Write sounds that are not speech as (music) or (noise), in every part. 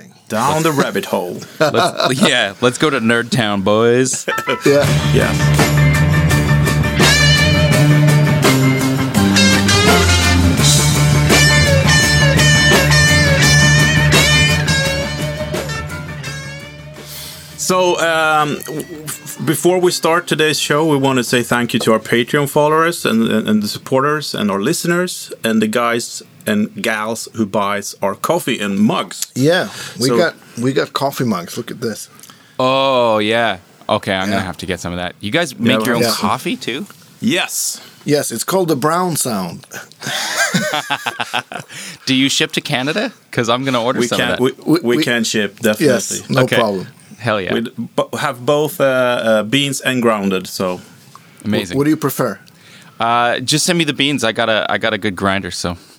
everything. Down the rabbit hole. Let's, yeah, let's go to Nerd Town, boys. (laughs) Yeah. Yes. So, um, before we start today's show, we want to say thank you to our Patreon followers and, and, and the supporters and our listeners and the guys and gals who buys our coffee and mugs. Yeah. We So- got we got coffee mugs. Look at this. Oh yeah. Okay, I'm Yeah. gonna have to get some of that. You guys make your own yeah. coffee too? Yes. Yes, it's called the brown sound. (laughs) Do you ship to Canada? Because I'm gonna order We some can of that. we, We- we, we- can ship definitely. Yes, no Okay. problem. Hell yeah, We b- have both uh, uh, beans and grounded, so amazing. What do you prefer? uh, just send me the beans. I got a I got a good grinder, so Perfect.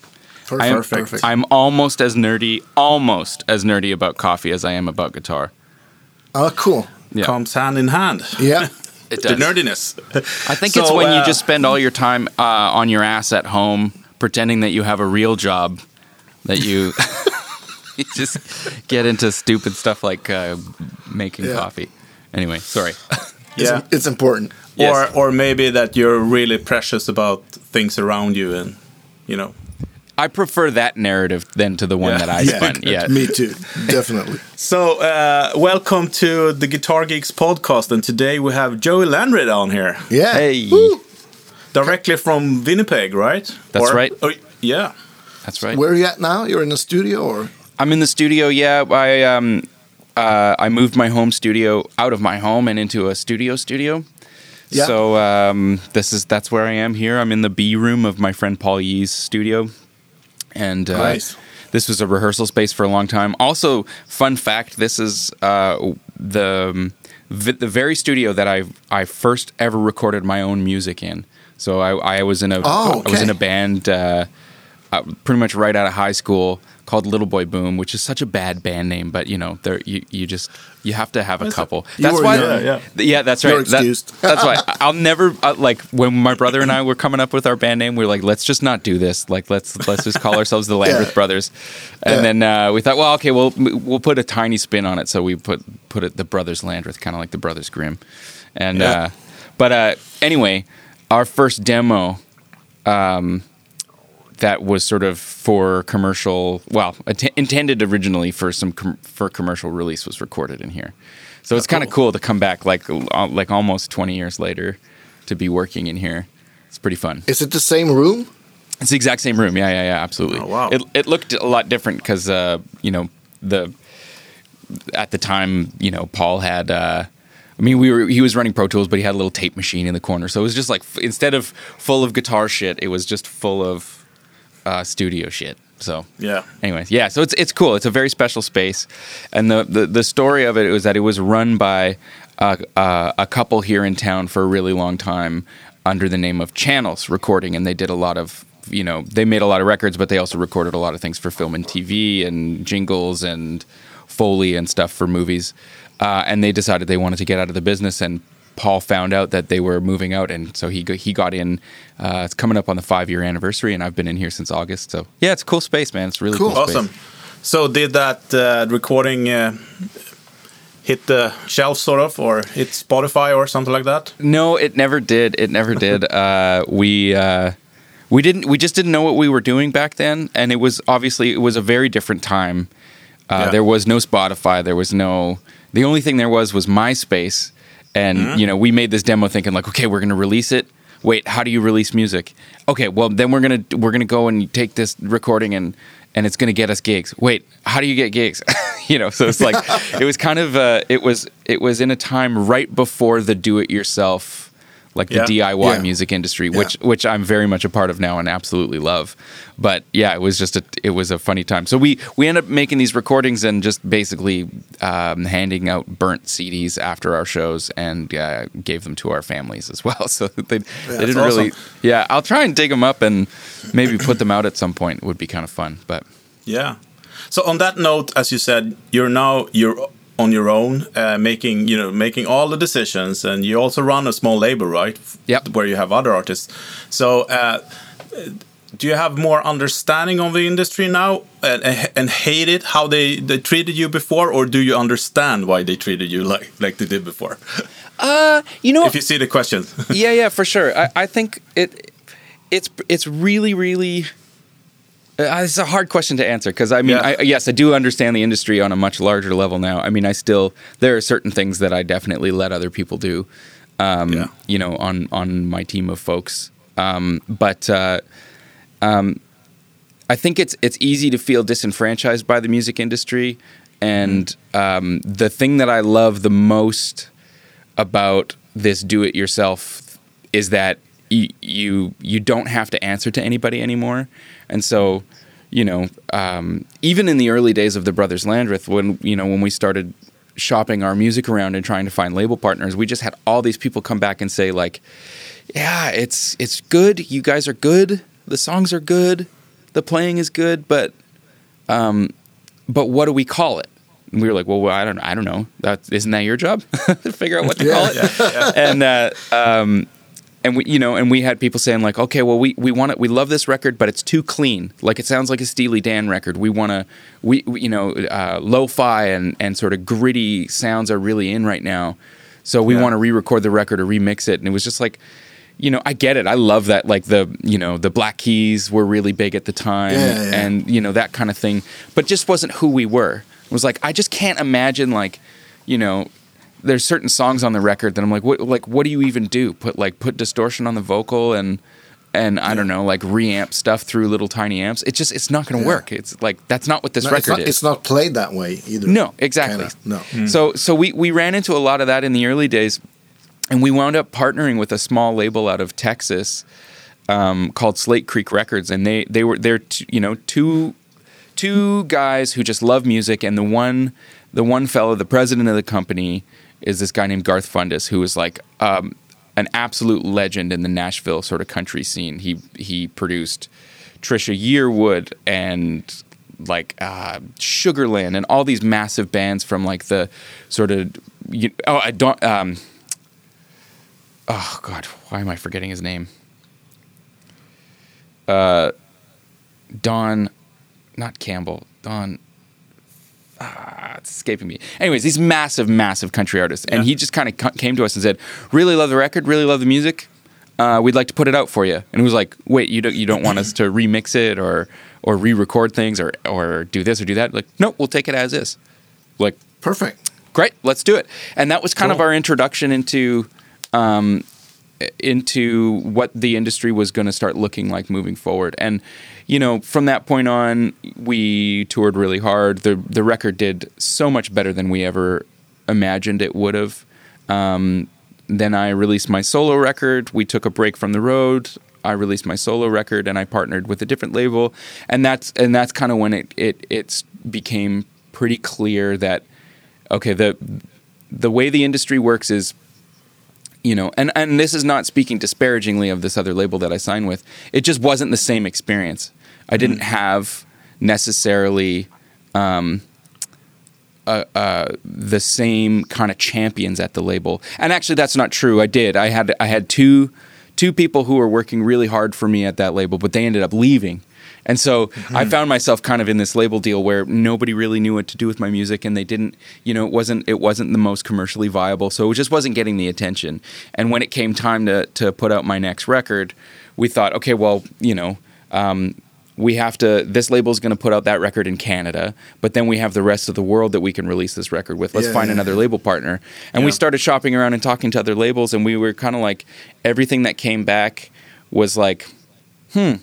I'm perfect. I'm almost as nerdy, almost as nerdy about coffee as I am about guitar. oh, cool. Yeah, comes hand in hand. Yeah. (laughs) it does. The does. nerdiness. I think So, it's when you uh, just spend all your time uh, on your ass at home, pretending that you have a real job, that you, (laughs) you just get into stupid stuff like uh, making Yeah. coffee. Anyway, sorry. (laughs) It's, yeah. it's important. Yes. Or or maybe that you're really precious about things around you and you know. I prefer that narrative than to the one Yeah. that I spun. (laughs) Yeah. Me too. Definitely. (laughs) So uh, welcome to the Guitar Geeks podcast, and today we have Joey Landreth on here, Yeah. Hey. Woo. directly from Winnipeg, right? That's right. Oh, yeah. That's right. Where are you at now? You're in the studio or? I'm in the studio. Yeah, I um, uh, I moved my home studio out of my home and into a studio studio. Yeah. So um, this is that's where I am here. I'm in the B room of my friend Paul Yee's studio, and uh, Nice. this was a rehearsal space for a long time. Also, fun fact: this is uh, the v- the very studio that I I first ever recorded my own music in. So I, I was in a I Oh, was in a band uh, uh, pretty much right out of high school called Little Boy Boom, which is such a bad band name, but you know, there you, you just you have to have a couple. That's were why, young. Yeah, yeah, that's right. You're That- (laughs) that's why I- I'll never uh, like when my brother and I were coming up with our band name. We are like, let's just not do this. Like, let's let's just call ourselves the Landreth (laughs) Yeah. Brothers. And Yeah. then uh, we thought, well, okay, we'll we'll put a tiny spin on it. So we put put it the Brothers Landreth, kind of like the Brothers Grimm. And Yeah. uh, but uh, anyway, our first demo um, that was sort of for commercial, well, att- intended originally for some com- for commercial release was recorded in here. So it's kind of cool to come back like like almost 20 years later to be working in here. It's pretty fun. Is it the same room? It's the exact same room. Yeah, yeah, yeah, absolutely. Oh, wow. It it looked a lot different because uh, you know the at the time you know Paul had. Uh, I mean, we were he was running Pro Tools, but he had a little tape machine in the corner. So it was just like f- instead of full of guitar shit, it was just full of uh, studio shit. So Yeah. anyways, yeah, so it's it's cool. It's a very special space, and the the, the story of it was that it was run by uh, uh, a couple here in town for a really long time under the name of Channels Recording, and they did a lot of you know they made a lot of records, but they also recorded a lot of things for film and TV and jingles and foley and stuff for movies. Uh, and they decided they wanted to get out of the business and. Paul found out that they were moving out, and so he he got in. Uh, it's coming up on the five year anniversary, and I've been in here since August. So yeah, it's a cool space, man. It's really cool. Cool. space. Awesome. So did that uh, recording uh, hit the shelf sort of, or hit Spotify or something like that? No, it never did. It never did. (laughs) Uh, we uh, we didn't. We just didn't know what we were doing back then, and it was obviously it was a very different time. Uh, Yeah. There was no Spotify. There was no. The only thing there was was MySpace, and Mm-hmm. you know we made this demo thinking like, okay, we're going to release it. Wait, how do you release music? Okay, well then we're gonna we're gonna go and take this recording and and it's gonna get us gigs. Wait, how do you get gigs? (laughs) you know, so it's like (laughs) it was kind of uh, it was it was in a time right before the do it yourself like the Yeah. DIY Yeah. music industry, which which I'm very much a part of now and absolutely love. But yeah, it was just a it was a funny time. So we we end up making these recordings and just basically um, handing out burnt CDs after our shows and uh, gave them to our families as well. (laughs) So they they didn't that's really. awesome. Yeah, I'll try and dig them up and maybe put them out at some point. It would be kind of fun. But Yeah. So on that note, as you said, you're now you're on your own, uh, making you know making all the decisions, and you also run a small label, right? Yep. Where you have other artists. So uh, do you have more understanding of the industry now and, and hate it how they, they treated you before, or do you understand why they treated you like like they did before? Uh, you know, if you see the question. yeah, yeah, for sure. (laughs) I, I think it it's it's really really uh, it's a hard question to answer because I mean, Yeah. I, yes, I do understand the industry on a much larger level now. I mean, I still there are certain things that I definitely let other people do. Um, Yeah. You know, on on my team of folks, um, but uh, um, I think it's it's easy to feel disenfranchised by the music industry, and um, the thing that I love the most about this do-it-yourself is that you you you don't have to answer to anybody anymore, and so you know um, even in the early days of the Brothers Landreth, when you know when we started shopping our music around and trying to find label partners, we just had all these people come back and say like, yeah, it's it's good. You guys are good. The songs are good. The playing is good, but um, but what do we call it? And we were like, well, I don't, I don't know. That isn't that your job? To (laughs) figure out what to call it. (laughs) And uh, um, and we, you know, and we had people saying like, okay, well, we we want it. We love this record, but it's too clean. Like it sounds like a Steely Dan record. We want to, we, we you know, uh, lo-fi and and sort of gritty sounds are really in right now. So we Yeah. want to re-record the record or remix it. And it was just like. You know, I get it. I love that. Like the, you know, the Black Keys were really big at the time, Yeah, yeah. and you know that kind of thing. But just wasn't who we were. It was like I just can't imagine like, you know, there's certain songs on the record that I'm like, what like what do you even do? Put like put distortion on the vocal and and I don't know, like reamp stuff through little tiny amps. It's just it's not going to Yeah. work. It's like that's not what this No, it's, record not, is. it's not played that way either. No, exactly. Kinda, no. So so we we ran into a lot of that in the early days, and we wound up partnering with a small label out of Texas um, called Slate Creek Records, and they they were they're t- you know two two guys who just love music, and the one the one fellow, the president of the company, is this guy named Garth Fundis, who is like. Um, an absolute legend in the Nashville sort of country scene. He he produced Trisha Yearwood and like uh, Sugarland and all these massive bands from like the sort of you, oh I don't um oh god why am I forgetting his name uh Don not Campbell Don ah, it's escaping me. Anyways, these massive, massive country artists, and Yeah. he just kind of came to us and said, "Really love the record, really love the music. Uh, we'd like to put it out for you." And it was like, "Wait, you don't you don't want us to remix it or or re-record things or or do this or do that?" Like, no, we'll take it as is. Like, Perfect. great, let's do it. And that was kind of our introduction into um, into what the industry was going to start looking like moving forward. And you know, from that point on, we toured really hard. the The record did so much better than we ever imagined it would have. Um, then I released my solo record. We took a break from the road. I released my solo record, and I partnered with a different label. And that's and that's kind of when it it it's became pretty clear that okay the the way the industry works is you know and and this is not speaking disparagingly of this other label that I signed with it just wasn't the same experience I didn't have necessarily um uh, uh, the same kind of champions at the label. And actually that's not true. I did. I had I had two two people who were working really hard for me at that label but they ended up leaving. And so I found myself kind of in this label deal where nobody really knew what to do with my music and they didn't, you know, it wasn't it wasn't the most commercially viable. So it just wasn't getting the attention. And when it came time to to put out my next record, we thought, okay, well, you know, um, we have to this label is going to put out that record in Canada, but then we have the rest of the world that we can release this record with. Let's Yeah, find yeah, another label partner. And we started shopping around and talking to other labels and we were kind of like everything that came back was like hmm,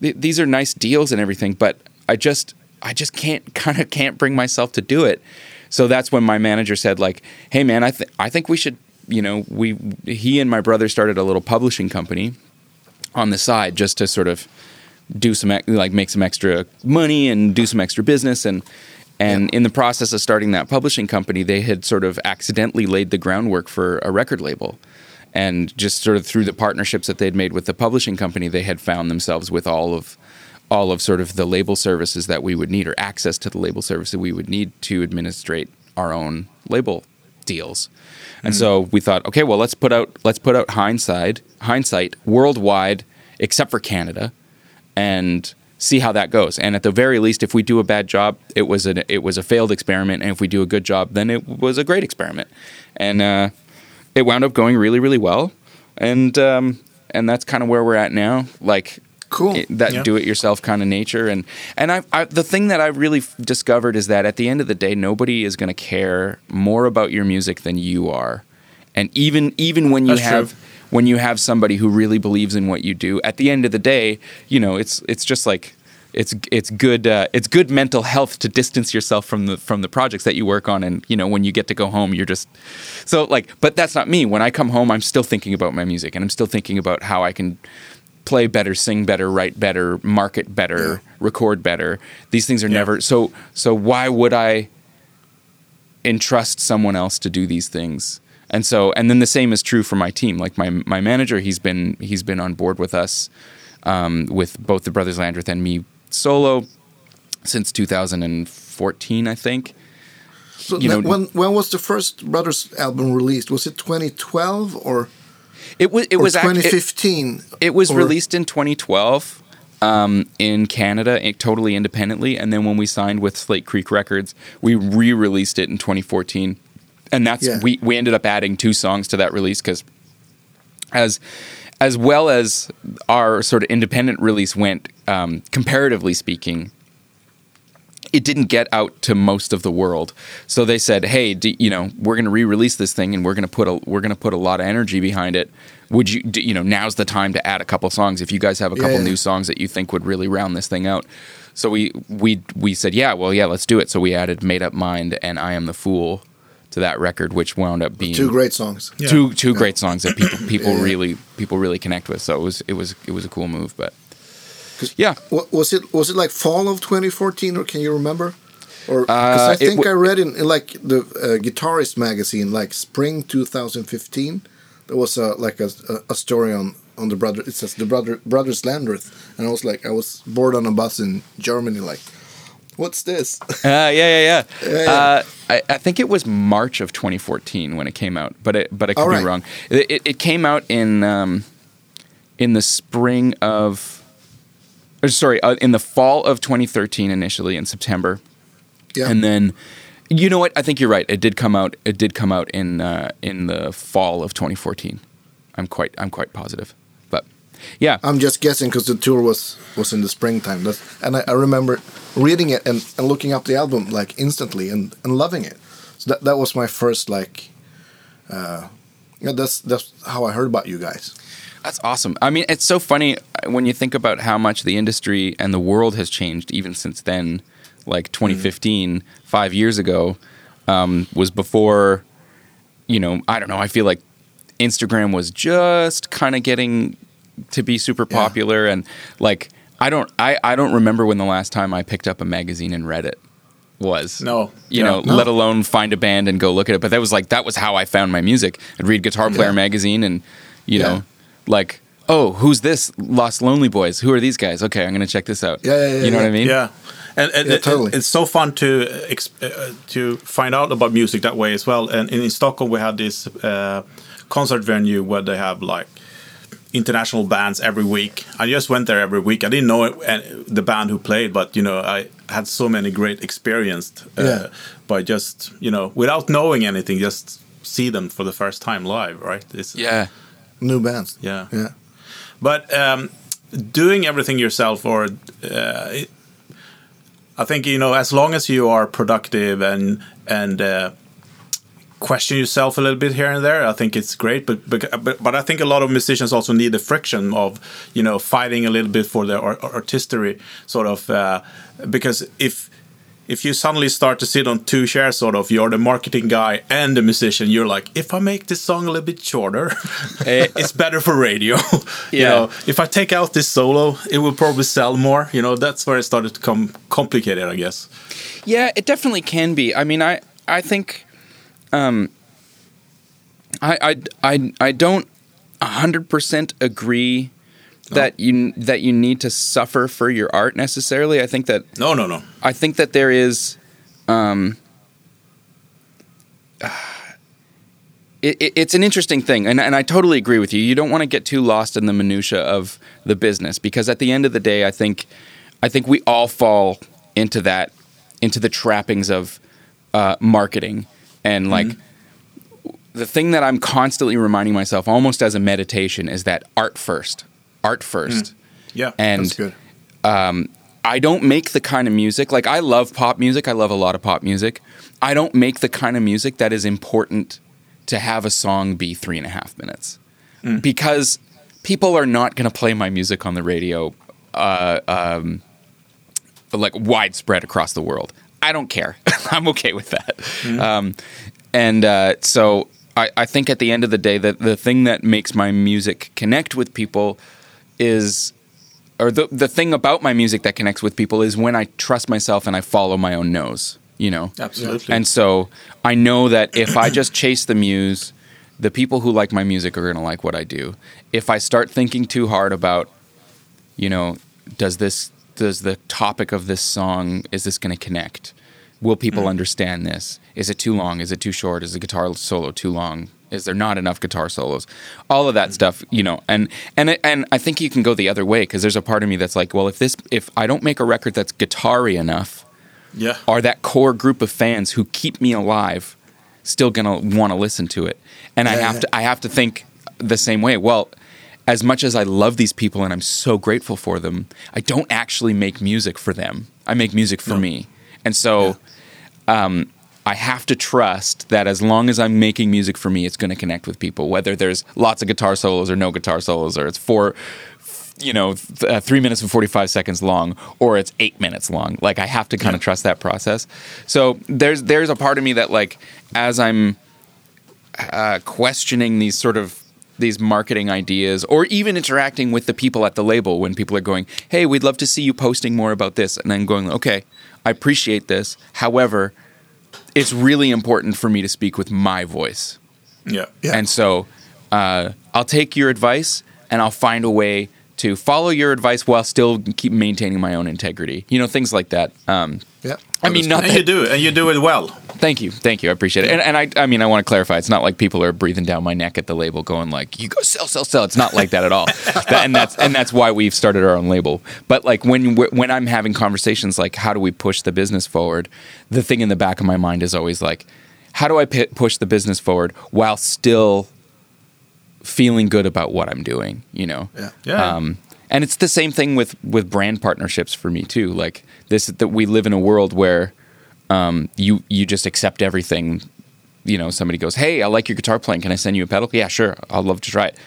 th- these are nice deals and everything, but I just I just can't (laughs) kind of can't bring myself to do it. So that's when my manager said like, "Hey man, I think I think we should, you know, we he and my brother started a little publishing company on the side just to sort of do some like make some extra money and do some extra business and and in the process of starting that publishing company they had sort of accidentally laid the groundwork for a record label and just sort of through the partnerships that they'd made with the publishing company they had found themselves with all of all of sort of the label services that we would need or access to the label service that we would need to administrate our own label deals. And mm-hmm. so we thought, okay, well let's put out let's put out hindsight hindsight worldwide except for Canada. And see how that goes. And at the very least, if we do a bad job, it was a it was a failed experiment, and if we do a good job, then it was a great experiment. And uh, it wound up going really, really well. And um, and that's kind of where we're at now. Like Cool. it- that Yeah. do-it-yourself kind of nature. And and I, I the thing that I really f- discovered is that at the end of the day, nobody is going to care more about your music than you are. And even even when you That's have true. When you have somebody who really believes in what you do, at the end of the day, you know, it's it's just like it's it's good uh, it's good mental health to distance yourself from the from the projects that you work on, and you know when you get to go home, you're just so like. But that's not me. When I come home, I'm still thinking about my music, and I'm still thinking about how I can play better, sing better, write better, market better, Yeah. record better. These things are Yeah. never so. So why would I entrust someone else to do these things? And so, and then the same is true for my team. Like my my manager, he's been he's been on board with us um, with both the Brothers Landreth and me solo since 2014, I think. So you know- when when was the first Brothers album released? Was it 2012 or, It was it was act- it- 2015? It was Or- released in 2012 um, in Canada, eh, totally independently, and then when we signed with Slate Creek Records, we re-released it in 2014, and that's Yeah. we we ended up adding two songs to that release because as as well as our sort of independent release went, um, comparatively speaking, it didn't get out to most of the world. So they said, "Hey, do, you know, we're going to re-release this thing, and we're going to put a we're going to put a lot of energy behind it. Would you, do, you know, now's the time to add a couple songs if you guys have a Yeah, couple yeah. new songs that you think would really round this thing out." So we we we said, "Yeah, well, yeah, let's do it." So we added "Made Up Mind" and "I Am the Fool" to that record, which wound up being Two great songs. Yeah. two two great songs that (coughs) people people Yeah. really people really connect with. So it was it was it was a cool move, but yeah. Was it was it like fall of 2014 or can you remember? Or because Uh, I think I read in, in like the uh, Guitarist magazine, like spring 2015, there was a like a, a, a story on on the brother. It says the brother brothers Landreth, and I was like, I was bored on a bus in Germany, like, what's this? Uh, yeah, yeah, yeah. (laughs) Yeah, yeah. Uh, I, I think it was March of 2014 when it came out, but it, but I could All be right. wrong. It, it, it came out in um, in the spring of, or sorry, uh, in the fall of 2013 initially in September, yeah, and then. You know what? I think you're right. It did come out. It did come out in uh, in the fall of 2014. I'm quite I'm quite positive. Yeah, I'm just guessing because the tour was was in the springtime. That's, and I, I remember reading it and, and looking up the album like instantly and, and loving it. So that that was my first like. Uh, yeah, that's that's how I heard about you guys. That's awesome. I mean, it's so funny uh, when you think about how much the industry and the world has changed even since then. Like 2015, five years ago, um, was before, you know, I don't know. I feel like Instagram was just kind of getting to be super Yeah. popular, and like I don't, I, I don't remember when the last time I picked up a magazine and read it was. No. You Yeah. know, No. let alone find a band and go look at it. But that was like that was how I found my music. I'd read Guitar Player Yeah. magazine and you Yeah. know, like, oh, who's this? Los Lonely Boys. Who are these guys? Okay, I'm gonna check this out. Yeah, yeah, yeah, You know what I mean? Yeah, and, and Yeah, it- totally. it's so fun to ex- uh, to find out about music that way as well. And in Stockholm, we had this uh, concert venue where they have like international bands every week. I just went there every week. I didn't know it, uh, the band who played, but you know, I had so many great experiences uh, Yeah. by just you know without knowing anything, just see them for the first time live. Right? It's, Yeah. New bands. Yeah. yeah. But um, doing everything yourself, or uh, it, I think you know, as long as you are productive and and uh, question yourself a little bit here and there, I think it's great. But but but, I think a lot of musicians also need the friction of you know fighting a little bit for their ar- artistry, sort of uh, because if if you suddenly start to sit on two chairs, sort of, you're the marketing guy and the musician. You're like, if I make this song a little bit shorter, (laughs) it's better for radio. (laughs) you Yeah. know, if I take out this solo, it will probably sell more. You know, that's where it started to come complicated, I guess. Yeah, it definitely can be. I mean, I I think, um, I I I, I don't hundred percent agree that you that you need to suffer for your art necessarily. I think that No, no, no. I think that there is, um, (sighs) it, it, it's an interesting thing, and, and I totally agree with you. You don't want to get too lost in the minutia of the business because at the end of the day, I think I think we all fall into that into the trappings of uh, marketing and like the thing that I'm constantly reminding myself, almost as a meditation, is that art first, art first. Yeah, And- that's good. I don't make the kind of music like I love pop music. I love a lot of pop music. I don't make the kind of music that is important to have a song be three and a half minutes because people are not going to play my music on the radio, uh, um, like widespread across the world. I don't care. (laughs) I'm okay with that. Um, and uh, so I, I think at the end of the day, that the thing that makes my music connect with people is or the the thing about my music that connects with people is when I trust myself and I follow my own nose, you know. Absolutely. And so I know that if I just chase the muse, the people who like my music are going to like what I do. If I start thinking too hard about, you know, does this does the topic of this song is this going to connect? Will people mm. understand this? Is it too long? Is it too short? Is the guitar solo too long? Is there not enough guitar solos? All of that mm. stuff, you know, and and and I think you can go the other way because there's a part of me that's like, well, if this if I don't make a record that's guitar-y enough, yeah. are that core group of fans who keep me alive still gonna want to listen to it and i have yeah. to i have to think the same way well as much as i love these people and i'm so grateful for them i don't actually make music for them. I make music for me. And so um, i have to trust that as long as i'm making music for me it's going to connect with people whether there's lots of guitar solos or no guitar solos or it's four you know, th- uh, three minutes and 45 seconds long, or it's eight minutes long. Like, I have to kind of trust that process. So there's, there's a part of me that, like, as I'm uh, questioning these sort of these marketing ideas or even interacting with the people at the label when people are going hey we'd love to see you posting more about this and i'm going okay i appreciate this however it's really important for me to speak with my voice Yeah. Yeah. and so uh, I'll take your advice and I'll find a way to follow your advice while still keep maintaining my own integrity. You know, things like that. Um, Yeah. I mean, not And that, you do, and you do it well. Thank you, thank you. I appreciate it. And, and I, I mean, I want to clarify. It's not like people are breathing down my neck at the label, going like, "You go sell, sell, sell." It's not like that at all. (laughs) That- and that's and that's why we've started our own label. But like when when I'm having conversations like, how do we push the business forward? The thing in the back of my mind is always like, how do I push the business forward while still feeling good about what I'm doing? You know. Yeah. Yeah. Um, and it's the same thing with with brand partnerships for me too. Like this, that we live in a world where um, you you just accept everything. You know, somebody goes, "Hey, I like your guitar playing. Can I send you a pedal?" Yeah, sure. I'd love to try it.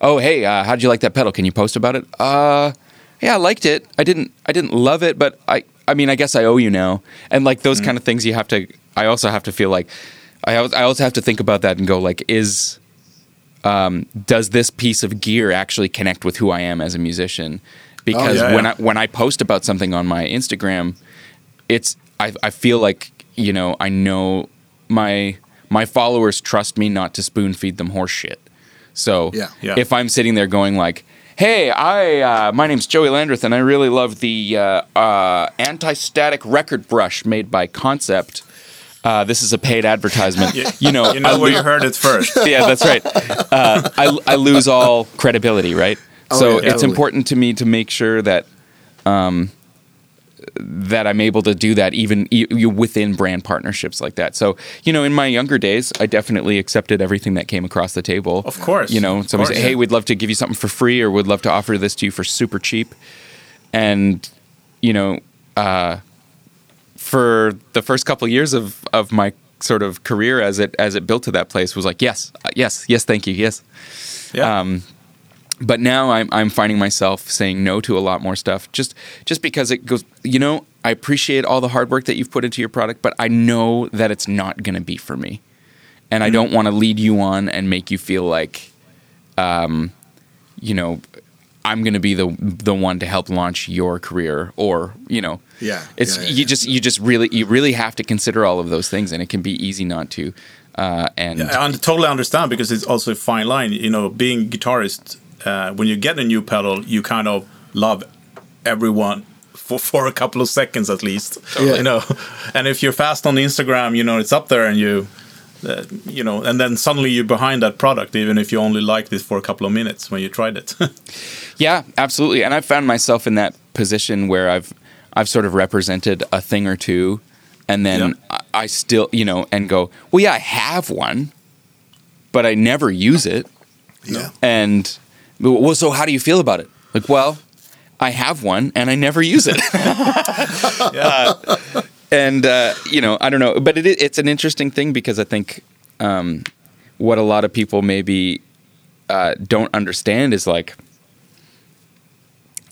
Oh, hey, uh, how did you like that pedal? Can you post about it? Uh, yeah, I liked it. I didn't I didn't love it, but I I mean, I guess I owe you now. And like those kind of things, you have to. I also have to feel like I I also have to think about that and go like, is does this piece of gear actually connect with who I am as a musician? Because yeah, when yeah. I when I post about something on my Instagram, it's I, I feel like you know I know my my followers trust me not to spoon feed them horse shit. So Yeah. Yeah. if I'm sitting there going like, "Hey, I uh, my name's Joey Landreth and I really love the uh, uh, anti-static record brush made by Concept." Uh, this is a paid advertisement. (laughs) You know, you know I where lo- you heard it first. (laughs) yeah, that's right. Uh, I, I lose all credibility, right? Oh, so yeah, it's totally. important to me to make sure that um, that I'm able to do that even e- within brand partnerships like that. So you know, in my younger days, I definitely accepted everything that came across the table. Of course. you know, somebody course. say, "Hey, we'd love to give you something for free, or we'd love to offer this to you for super cheap," and you know, uh, for the first couple years of of my sort of career as it as it built to that place was like yes uh, yes yes thank you yes. Yeah. um, but now I'm I'm finding myself saying no to a lot more stuff just just because it goes you know I appreciate all the hard work that you've put into your product but I know that it's not going to be for me. And I don't want to lead you on and make you feel like um you know I'm going to be the the one to help launch your career or you know Yeah, it's yeah, yeah, you yeah. just you just really you really have to consider all of those things and it can be easy not to uh and I totally understand because it's also a fine line. You know, being a guitarist, uh, when you get a new pedal, you kind of love everyone for, for a couple of seconds at least. Yeah. You know, and if you're fast on Instagram, you know it's up there, and you uh, you know, and then suddenly you're behind that product, even if you only liked it for a couple of minutes when you tried it. (laughs) Yeah, absolutely. And I've found myself in that position where I've I've sort of represented a thing or two, and then Yeah. I, I still, you know, and go, well, yeah, I have one, but I never use it. Yeah. And well, so how do you feel about it? Like, well, I have one and I never use it. (laughs) yeah. (laughs) and uh, you know, I don't know, but it, it's an interesting thing because I think um, what a lot of people maybe uh, don't understand is like,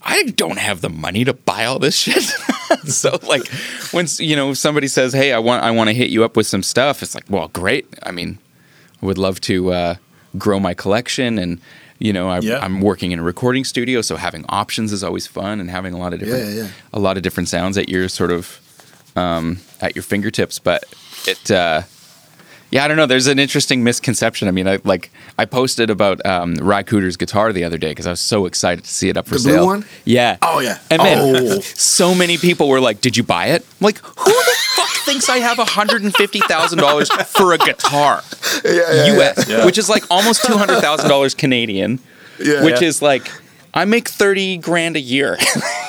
I don't have the money to buy all this shit. (laughs) so like, when you know somebody says, "Hey, I want I want to hit you up with some stuff," it's like, well, great. I mean, I would love to uh, grow my collection and. You know, I, Yeah. I'm working in a recording studio, so having options is always fun, and having a lot of different, yeah, yeah. a lot of different sounds at your sort of um, at your fingertips. But it, uh, yeah, I don't know. There's an interesting misconception. I mean, I like I posted about um, Ry Cooder's guitar the other day because I was so excited to see it up for The blue sale. one? Yeah. Oh, yeah. And then Oh. (laughs) so many people were like, "Did you buy it?" I'm like, who the fuck thinks I have hundred and fifty thousand dollars for a guitar? Yeah, yeah, U.S., Yeah. which is like almost two hundred thousand dollars Canadian, Yeah. which is like I make thirty grand a year. (laughs)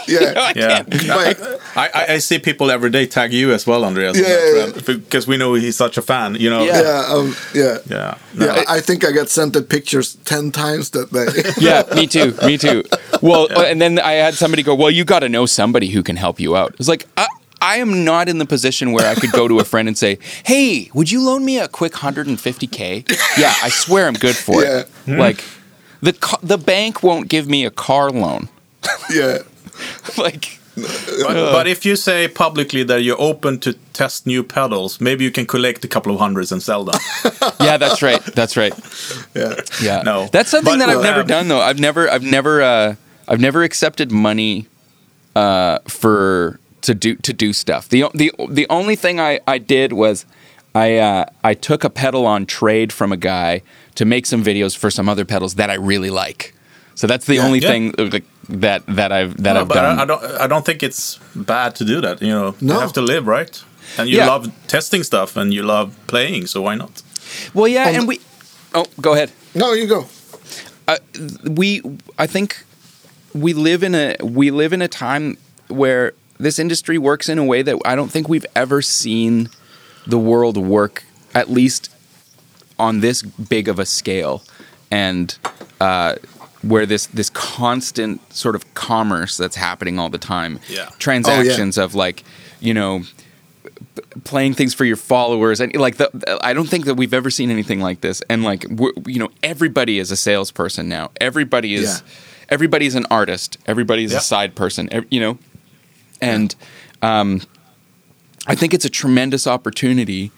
Yeah. I Yeah. can't- I, I, I see people every day tag you as well, Andreas, on Yeah, yeah, because we know he's such a fan. You know. Yeah. yeah, um, yeah. Yeah. No, Yeah, I think I got sent the pictures ten times that day. (laughs) yeah, me too. Me too. (laughs) Well, and then I had somebody go, "Well, you got to know somebody who can help you out." It's like I, I am not in the position where I could go to a friend and say, "Hey, would you loan me a quick 150k?" Yeah, I swear I'm good for Yeah. it. Like the ca- the bank won't give me a car loan. (laughs) yeah, (laughs) like But, but if you say publicly that you're open to test new pedals, maybe you can collect a couple of hundreds and sell them. (laughs) yeah, that's right. That's right. yeah. Yeah. No. That's something But, that I've uh, never done though. I've never I've never uh I've never accepted money uh for to do to do stuff. The the the only thing I I did was I uh I took a pedal on trade from a guy to make some videos for some other pedals that I really like. So that's the Yeah. only Yeah. thing uh, that that I've that No, I've but done. I, I don't. I don't think it's bad to do that. You know, No. you have to live, right? And you Yeah. love testing stuff, and you love playing, so why not? well, yeah, Um, and we Oh, go ahead. No, you go. we I think we live in a we live in a time where this industry works in a way that I don't think we've ever seen the world work at least on this big of a scale and uh, where this this constant sort of commerce that's happening all the time. Yeah. transactions of like you know playing things for your followers and like the, I don't think that we've ever seen anything like this. And like you know everybody is a salesperson now. Everybody is Yeah. everybody's an artist. Everybody's Yeah. a side person. You know? And um, I think it's a tremendous opportunity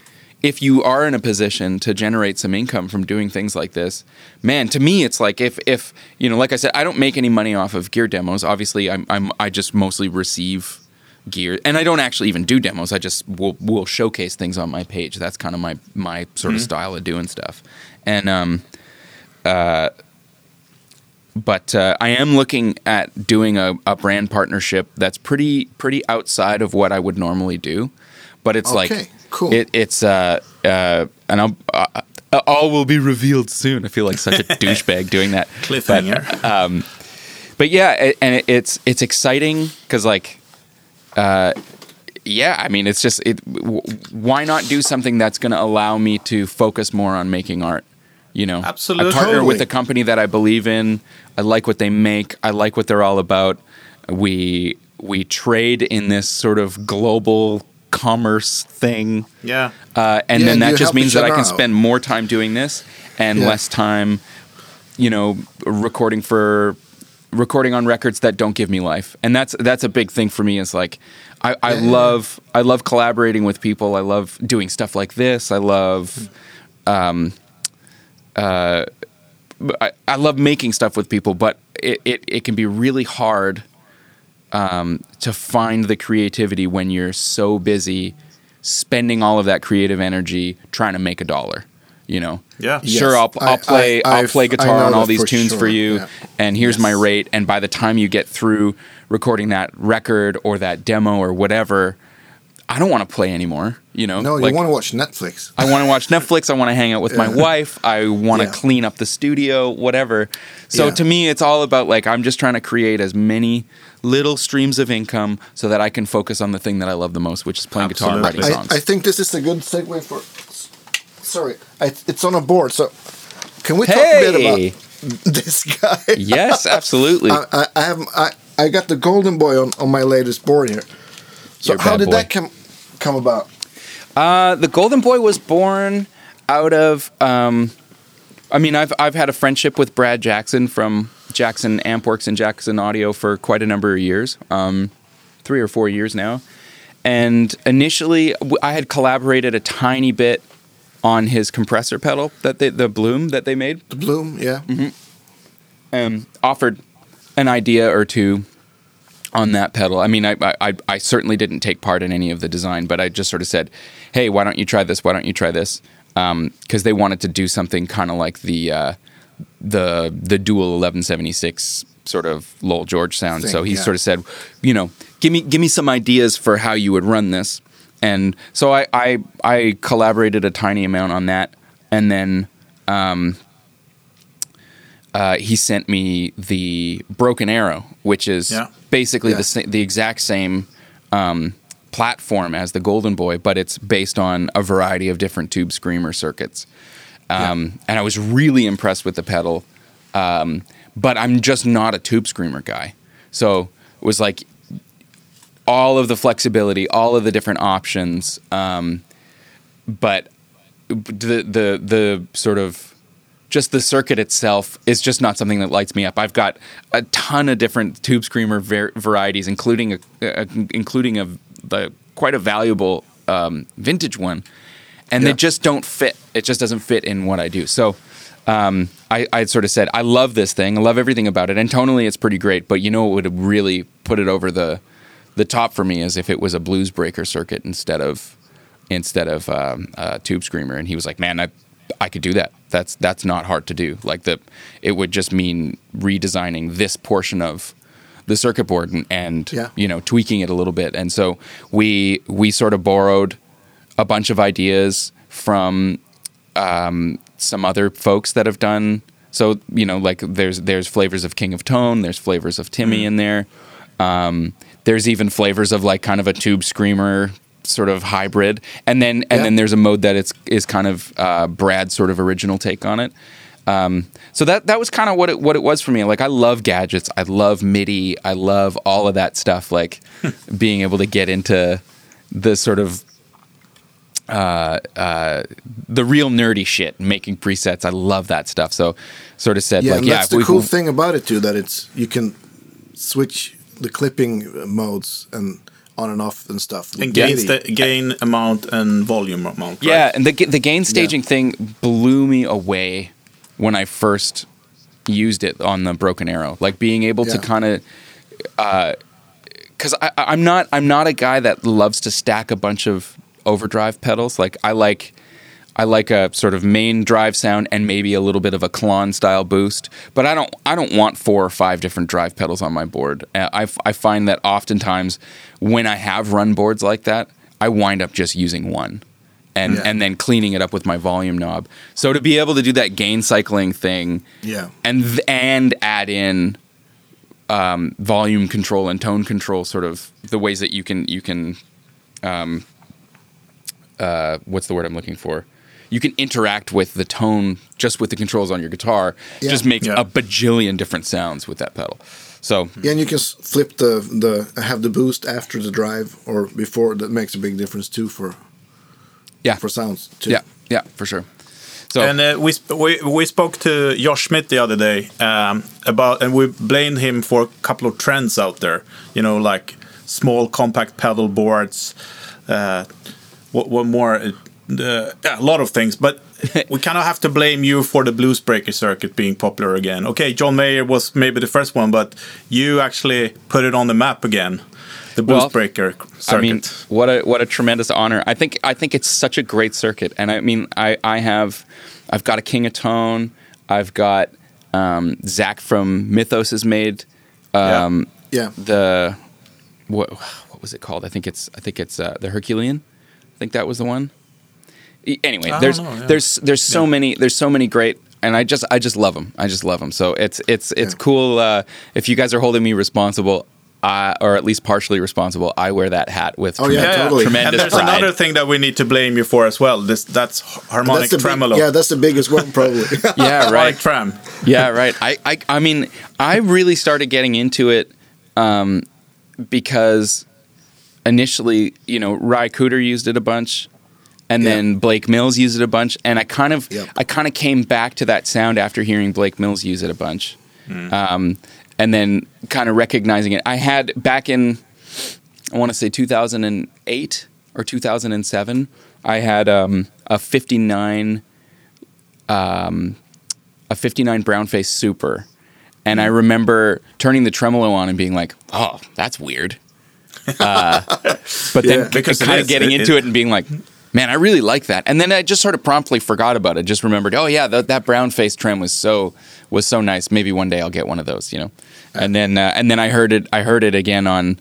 if you are in a position to generate some income from doing things like this. Man, to me, it's like if if you know, like I said, I don't make any money off of gear demos. Obviously, I'm, I'm I just mostly receive gear, and I don't actually even do demos. I just will will showcase things on my page. That's kind of my my sort of style of doing stuff, and um, uh, but uh, I am looking at doing a, a brand partnership that's pretty pretty outside of what I would normally do. But it's Okay, like cool. It, it's uh, uh, and I'll, uh, all will be revealed soon. I feel like such a (laughs) douchebag doing that. Cliffhanger. But, but yeah, it, and it, it's it's exciting because like, uh, yeah, I mean, it's just it. W- why not do something that's going to allow me to focus more on making art? You know, Absolutely. I partner with a company that I believe in. I like what they make. I like what they're all about. We we trade in this sort of global commerce thing. yeah. Uh, and Yeah, then and that just means that I can out. spend more time doing this and Yeah. less time, you know, recording for recording on records that don't give me life. And that's that's a big thing for me. Is like I, I Yeah. love I love collaborating with people. I love doing stuff like this. I love. Um, uh, I, I love making stuff with people, but it, it, it can be really hard um, to find the creativity when you're so busy spending all of that creative energy trying to make a dollar. You know, Yeah. Sure, Yes. I'll, I'll play I- I, will I've- play guitar on all these for tunes for you, yeah. and here's my rate. And by the time you get through recording that record or that demo or whatever, I don't want to play anymore. You know, No, Like, you want to watch Netflix. I want to watch Netflix. I want to hang out with my wife. I want to Yeah. clean up the studio, whatever. So Yeah. to me, it's all about like I'm just trying to create as many little streams of income so that I can focus on the thing that I love the most, which is playing guitar and writing songs. I, I think this is a good segue for. Sorry, I, it's on a board. So, can we talk a bit about this guy? (laughs) yes, absolutely. I, I, I have I, I got the Golden Boy on, on my latest board here. So Your how did boy. that come come about? Uh, the Golden Boy was born out of. Um, I mean, I've I've had a friendship with Brad Jackson from Jackson Ampworks and Jackson Audio for quite a number of years, um, three or four years now. And initially, I had collaborated a tiny bit on his compressor pedal that they, the Bloom that they made. The Bloom, yeah. Mm-hmm. um, offered an idea or two on that pedal. I mean, I, I I certainly didn't take part in any of the design, but I just sort of said, "Hey, why don't you try this? Why don't you try this?" Because they wanted to do something kind of like the uh, the the dual 1176 sort of Lowell George sound. Thing, so he yeah. sort of said, you know, give me give me some ideas for how you would run this. And so I I, I collaborated a tiny amount on that, and then um, uh, he sent me the Broken Arrow, which is Yeah. basically Yeah. the the exact same um, platform as the Golden Boy, but it's based on a variety of different tube screamer circuits. Um, And I was really impressed with the pedal, um, but I'm just not a tube screamer guy. So it was like all of the flexibility, all of the different options, um, but the the the sort of just the circuit itself is just not something that lights me up. I've got a ton of different tube screamer var- varieties, including a, a including a quite a valuable um, vintage one, and Yeah. they just don't fit. It just doesn't fit in what I do. So. Um, I, I sort of said, I love this thing. I love everything about it. And tonally, it's pretty great. But you know what would really put it over the the top for me is if it was a blues breaker circuit instead of instead of um, a tube screamer. And he was like, "Man, I I could do that. That's that's not hard to do. Like the it would just mean redesigning this portion of the circuit board and, and Yeah. you know tweaking it a little bit. And so we we sort of borrowed a bunch of ideas from um, some other folks that have done. So you know, like there's there's flavors of King of Tone, there's flavors of Timmy in there. Um, there's even flavors of like kind of a tube screamer sort of hybrid, and then and Yeah. then there's a mode that it's is kind of uh, Brad's sort of original take on it. Um, so that that was kind of what it what it was for me. Like I love gadgets, I love MIDI, I love all of that stuff. Like (laughs) being able to get into the sort of uh, uh, the real nerdy shit, making presets. I love that stuff. So sort of said Yeah, like and yeah, that's the we- cool thing about it too. That it's you can switch the clipping modes and on and off and stuff. And gain, MIDI. sta- gain amount and volume amount. Yeah, and the the gain staging thing blew me away when I first used it on the Broken Arrow. Like being able to kind of, Uh, because I'm not I'm not a guy that loves to stack a bunch of overdrive pedals. Like I like. I like a sort of main drive sound and maybe a little bit of a Klon style boost, but I don't I don't want four or five different drive pedals on my board. I, I, I find that oftentimes when I have run boards like that, I wind up just using one and Yeah. and then cleaning it up with my volume knob. So to be able to do that gain cycling thing Yeah. and th- and add in um, volume control and tone control, sort of the ways that you can you can um, uh, what's the word I'm looking for? You can interact with the tone just with the controls on your guitar. Yeah. Just make Yeah. a bajillion different sounds with that pedal. So Yeah, and you can flip the the have the boost after the drive or before. That makes a big difference too for yeah, for sounds too. yeah, yeah, for sure. So And uh, we, sp- we we spoke to Josh Schmidt the other day um, about, and we blamed him for a couple of trends out there. You know, like small compact pedal boards. Uh, what, what more? Uh, yeah, a lot of things, but (laughs) we kind of have to blame you for the blues breaker circuit being popular again. Okay, John Mayer was maybe the first one, but you actually put it on the map again. The blues Well, breaker circuit. I mean, what a what a tremendous honor. I think I think it's such a great circuit, and I mean, I I have, I've got a King of Tone. I've got um, Zach from Mythos has made Yeah. um, Yeah. the what what was it called? I think it's I think it's uh, the Herculean. I think that was the one. Anyway, there's know, yeah. there's there's so Yeah. many there's so many great and I just I just love them. I just love them. So it's it's it's Yeah. cool uh, if you guys are holding me responsible. Uh, or at least partially responsible. I wear that hat with Oh, yeah, tremendous, totally. tremendous and there's pride. another thing that we need to blame you for as well. This that's harmonic That's the big, tremolo. yeah, that's the biggest one probably. (laughs) (laughs) yeah, harmonic right. trem. yeah, right. I, I, I mean, I really started getting into it um, because initially, you know, Ry Cooder used it a bunch, and Yeah. then Blake Mills used it a bunch, and I kind of, Yep. I kind of came back to that sound after hearing Blake Mills use it a bunch, um, and then kind of recognizing it. I had back in, I want to say 2008 or 2007. I had um, a 59 a 59 brown face super and i remember turning the tremolo on and being like oh that's weird uh, but then Yeah. Because it kind is. of getting It- into it- it and being like man i really like that and then i just sort of promptly forgot about it just remembered oh yeah that, that brown face trim was so was so nice maybe one day i'll get one of those you know and then uh, and then i heard it i heard it again on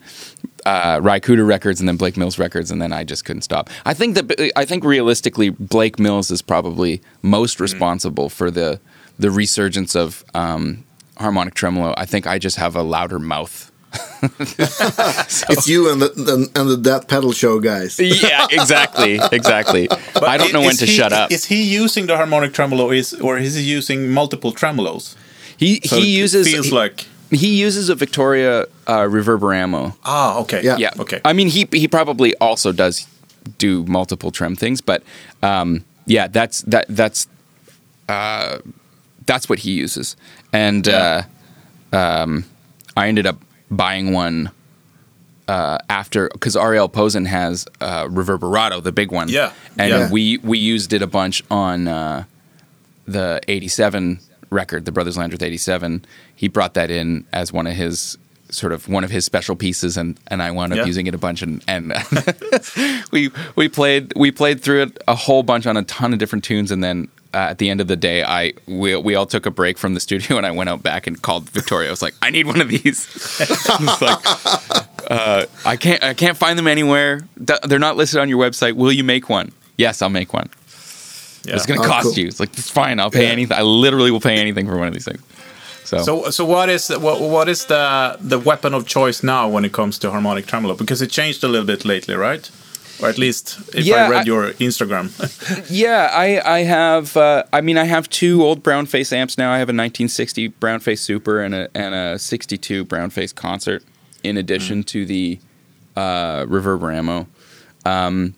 uh, Cooder records and then Blake Mills records, and then I just couldn't stop. I think that I think realistically, Blake Mills is probably most responsible for the the resurgence of um, harmonic tremolo. I think I just have a louder mouth. (laughs) it's you and the, the and the That Pedal Show guys. yeah, exactly, exactly. I don't know when to he- shut up. Is he using the harmonic tremolo, is or is he using multiple tremolos? He So he it uses feels he, like he uses a Victoria uh, Reverberato. ah okay Yeah. Yeah. okay I mean, he he probably also does do multiple trem things, but um, yeah, that's that that's uh, that's what he uses, and Yeah. uh, um, I ended up buying one. Uh, after because Ariel Posen has uh, Reverberato, the big one, Yeah. and Yeah. we we used it a bunch on uh, the '87 record, the Brothers Landreth '87. He brought that in as one of his sort of one of his special pieces, and and I wound up Yeah. using it a bunch, and and (laughs) we we played we played through it a whole bunch on a ton of different tunes, and then. Uh, at the end of the day, I we, we all took a break from the studio, and I went out back and called Victoria. I was like, "I need one of these." (laughs) I was like, uh, "I can't I can't find them anywhere. They're not listed on your website. Will you make one?" Yes, I'll make one. yeah. It's going to Oh, cost cool. you. It's like it's fine. I'll pay Yeah. anything. I literally will pay anything for one of these things. So, So, so what is what, what is the the weapon of choice now when it comes to harmonic tremolo? Because it changed a little bit lately, right? Or at least if Yeah, I read I- your Instagram. (laughs) yeah, I I have. Uh, I mean, I have two old brown face amps now. I have a 1960 brown face super and a and a 62 brown face concert. In addition to the uh, Reverberato, um,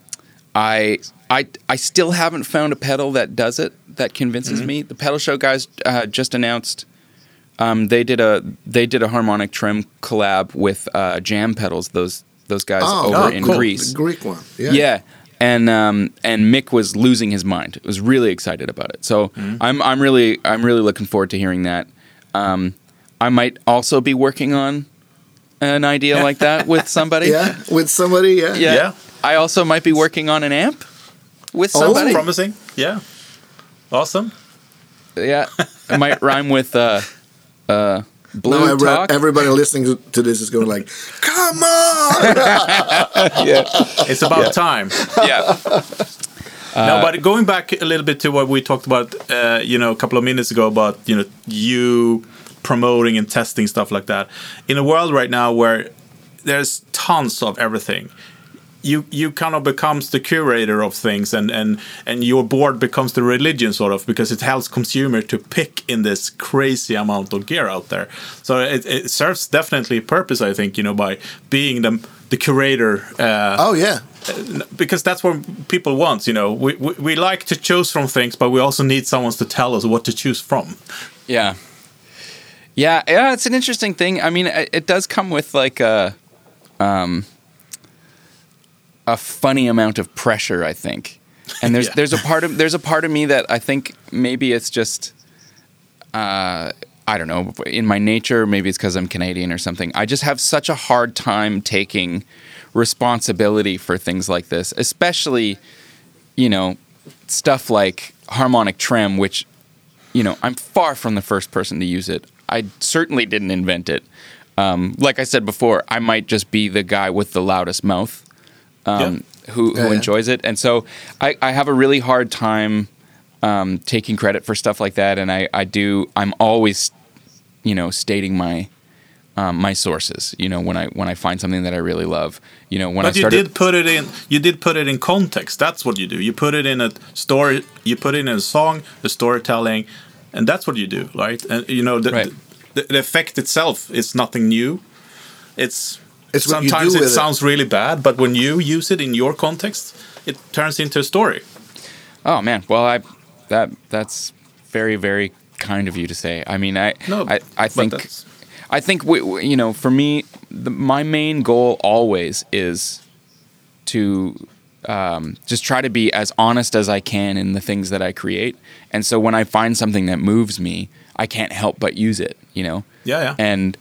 I I I still haven't found a pedal that does it that convinces me. The pedal show guys uh, just announced. Um, they did a they did a harmonic trim collab with uh, Jam Pedals. Those those guys over oh, in cool. Greece. The Greek one. Yeah. Yeah. And um, and Mick was losing his mind. Was really excited about it. So I'm I'm really I'm really looking forward to hearing that. Um, I might also be working on an idea like that (laughs) with somebody. Yeah, with somebody. Yeah. yeah. Yeah. I also might be working on an amp with Oh, somebody. Promising. Yeah. Awesome. yeah. It might rhyme with uh, uh, blue Now talk. everybody listening to, to this is going like, "Come on!" (laughs) yeah, It's about time. yeah. (laughs) no, but going back a little bit to what we talked about, uh, you know, a couple of minutes ago about you know you promoting and testing stuff like that. In a world right now where there's tons of everything, you you kind of becomes the curator of things, and and and your board becomes the religion sort of because it helps consumer to pick in this crazy amount of gear out there. So it, it serves definitely a purpose, I think, you know, by being the the curator. Uh, oh yeah. because that's what people want. You know, we, we we like to choose from things, but we also need someone to tell us what to choose from. Yeah. Yeah, yeah, it's an interesting thing. I mean, it, it does come with like a um a funny amount of pressure, I think. And there's (laughs) Yeah. there's a part of there's a part of me that I think maybe it's just uh I don't know, in my nature, maybe it's because I'm Canadian or something. I just have such a hard time taking responsibility for things like this, especially, you know, stuff like harmonic trem, which you know, I'm far from the first person to use it. I certainly didn't invent it. um, like I said before, I might just be the guy with the loudest mouth um, who, who Yeah, yeah. enjoys it. And so I, I have a really hard time um, taking credit for stuff like that. And I, I do, I'm always, you know, stating my. Um, my sources, you know, when I when I find something that I really love, you know, when But I you started, did put it in. You did put it in context. That's what you do. You put it in a story. You put it in a song, the storytelling, and that's what you do, right? And you know, the, Right. the, the effect itself is nothing new. It's, It's what you sometimes do it with it. sounds really bad, but when you use it in your context, it turns into a story. Oh man, well I that that's very very kind of you to say. I mean, I No, I, I think I think we, we- you know, for me, the, my main goal always is to um, just try to be as honest as I can in the things that I create. And so when I find something that moves me, I can't help but use it. You know. Yeah, yeah. And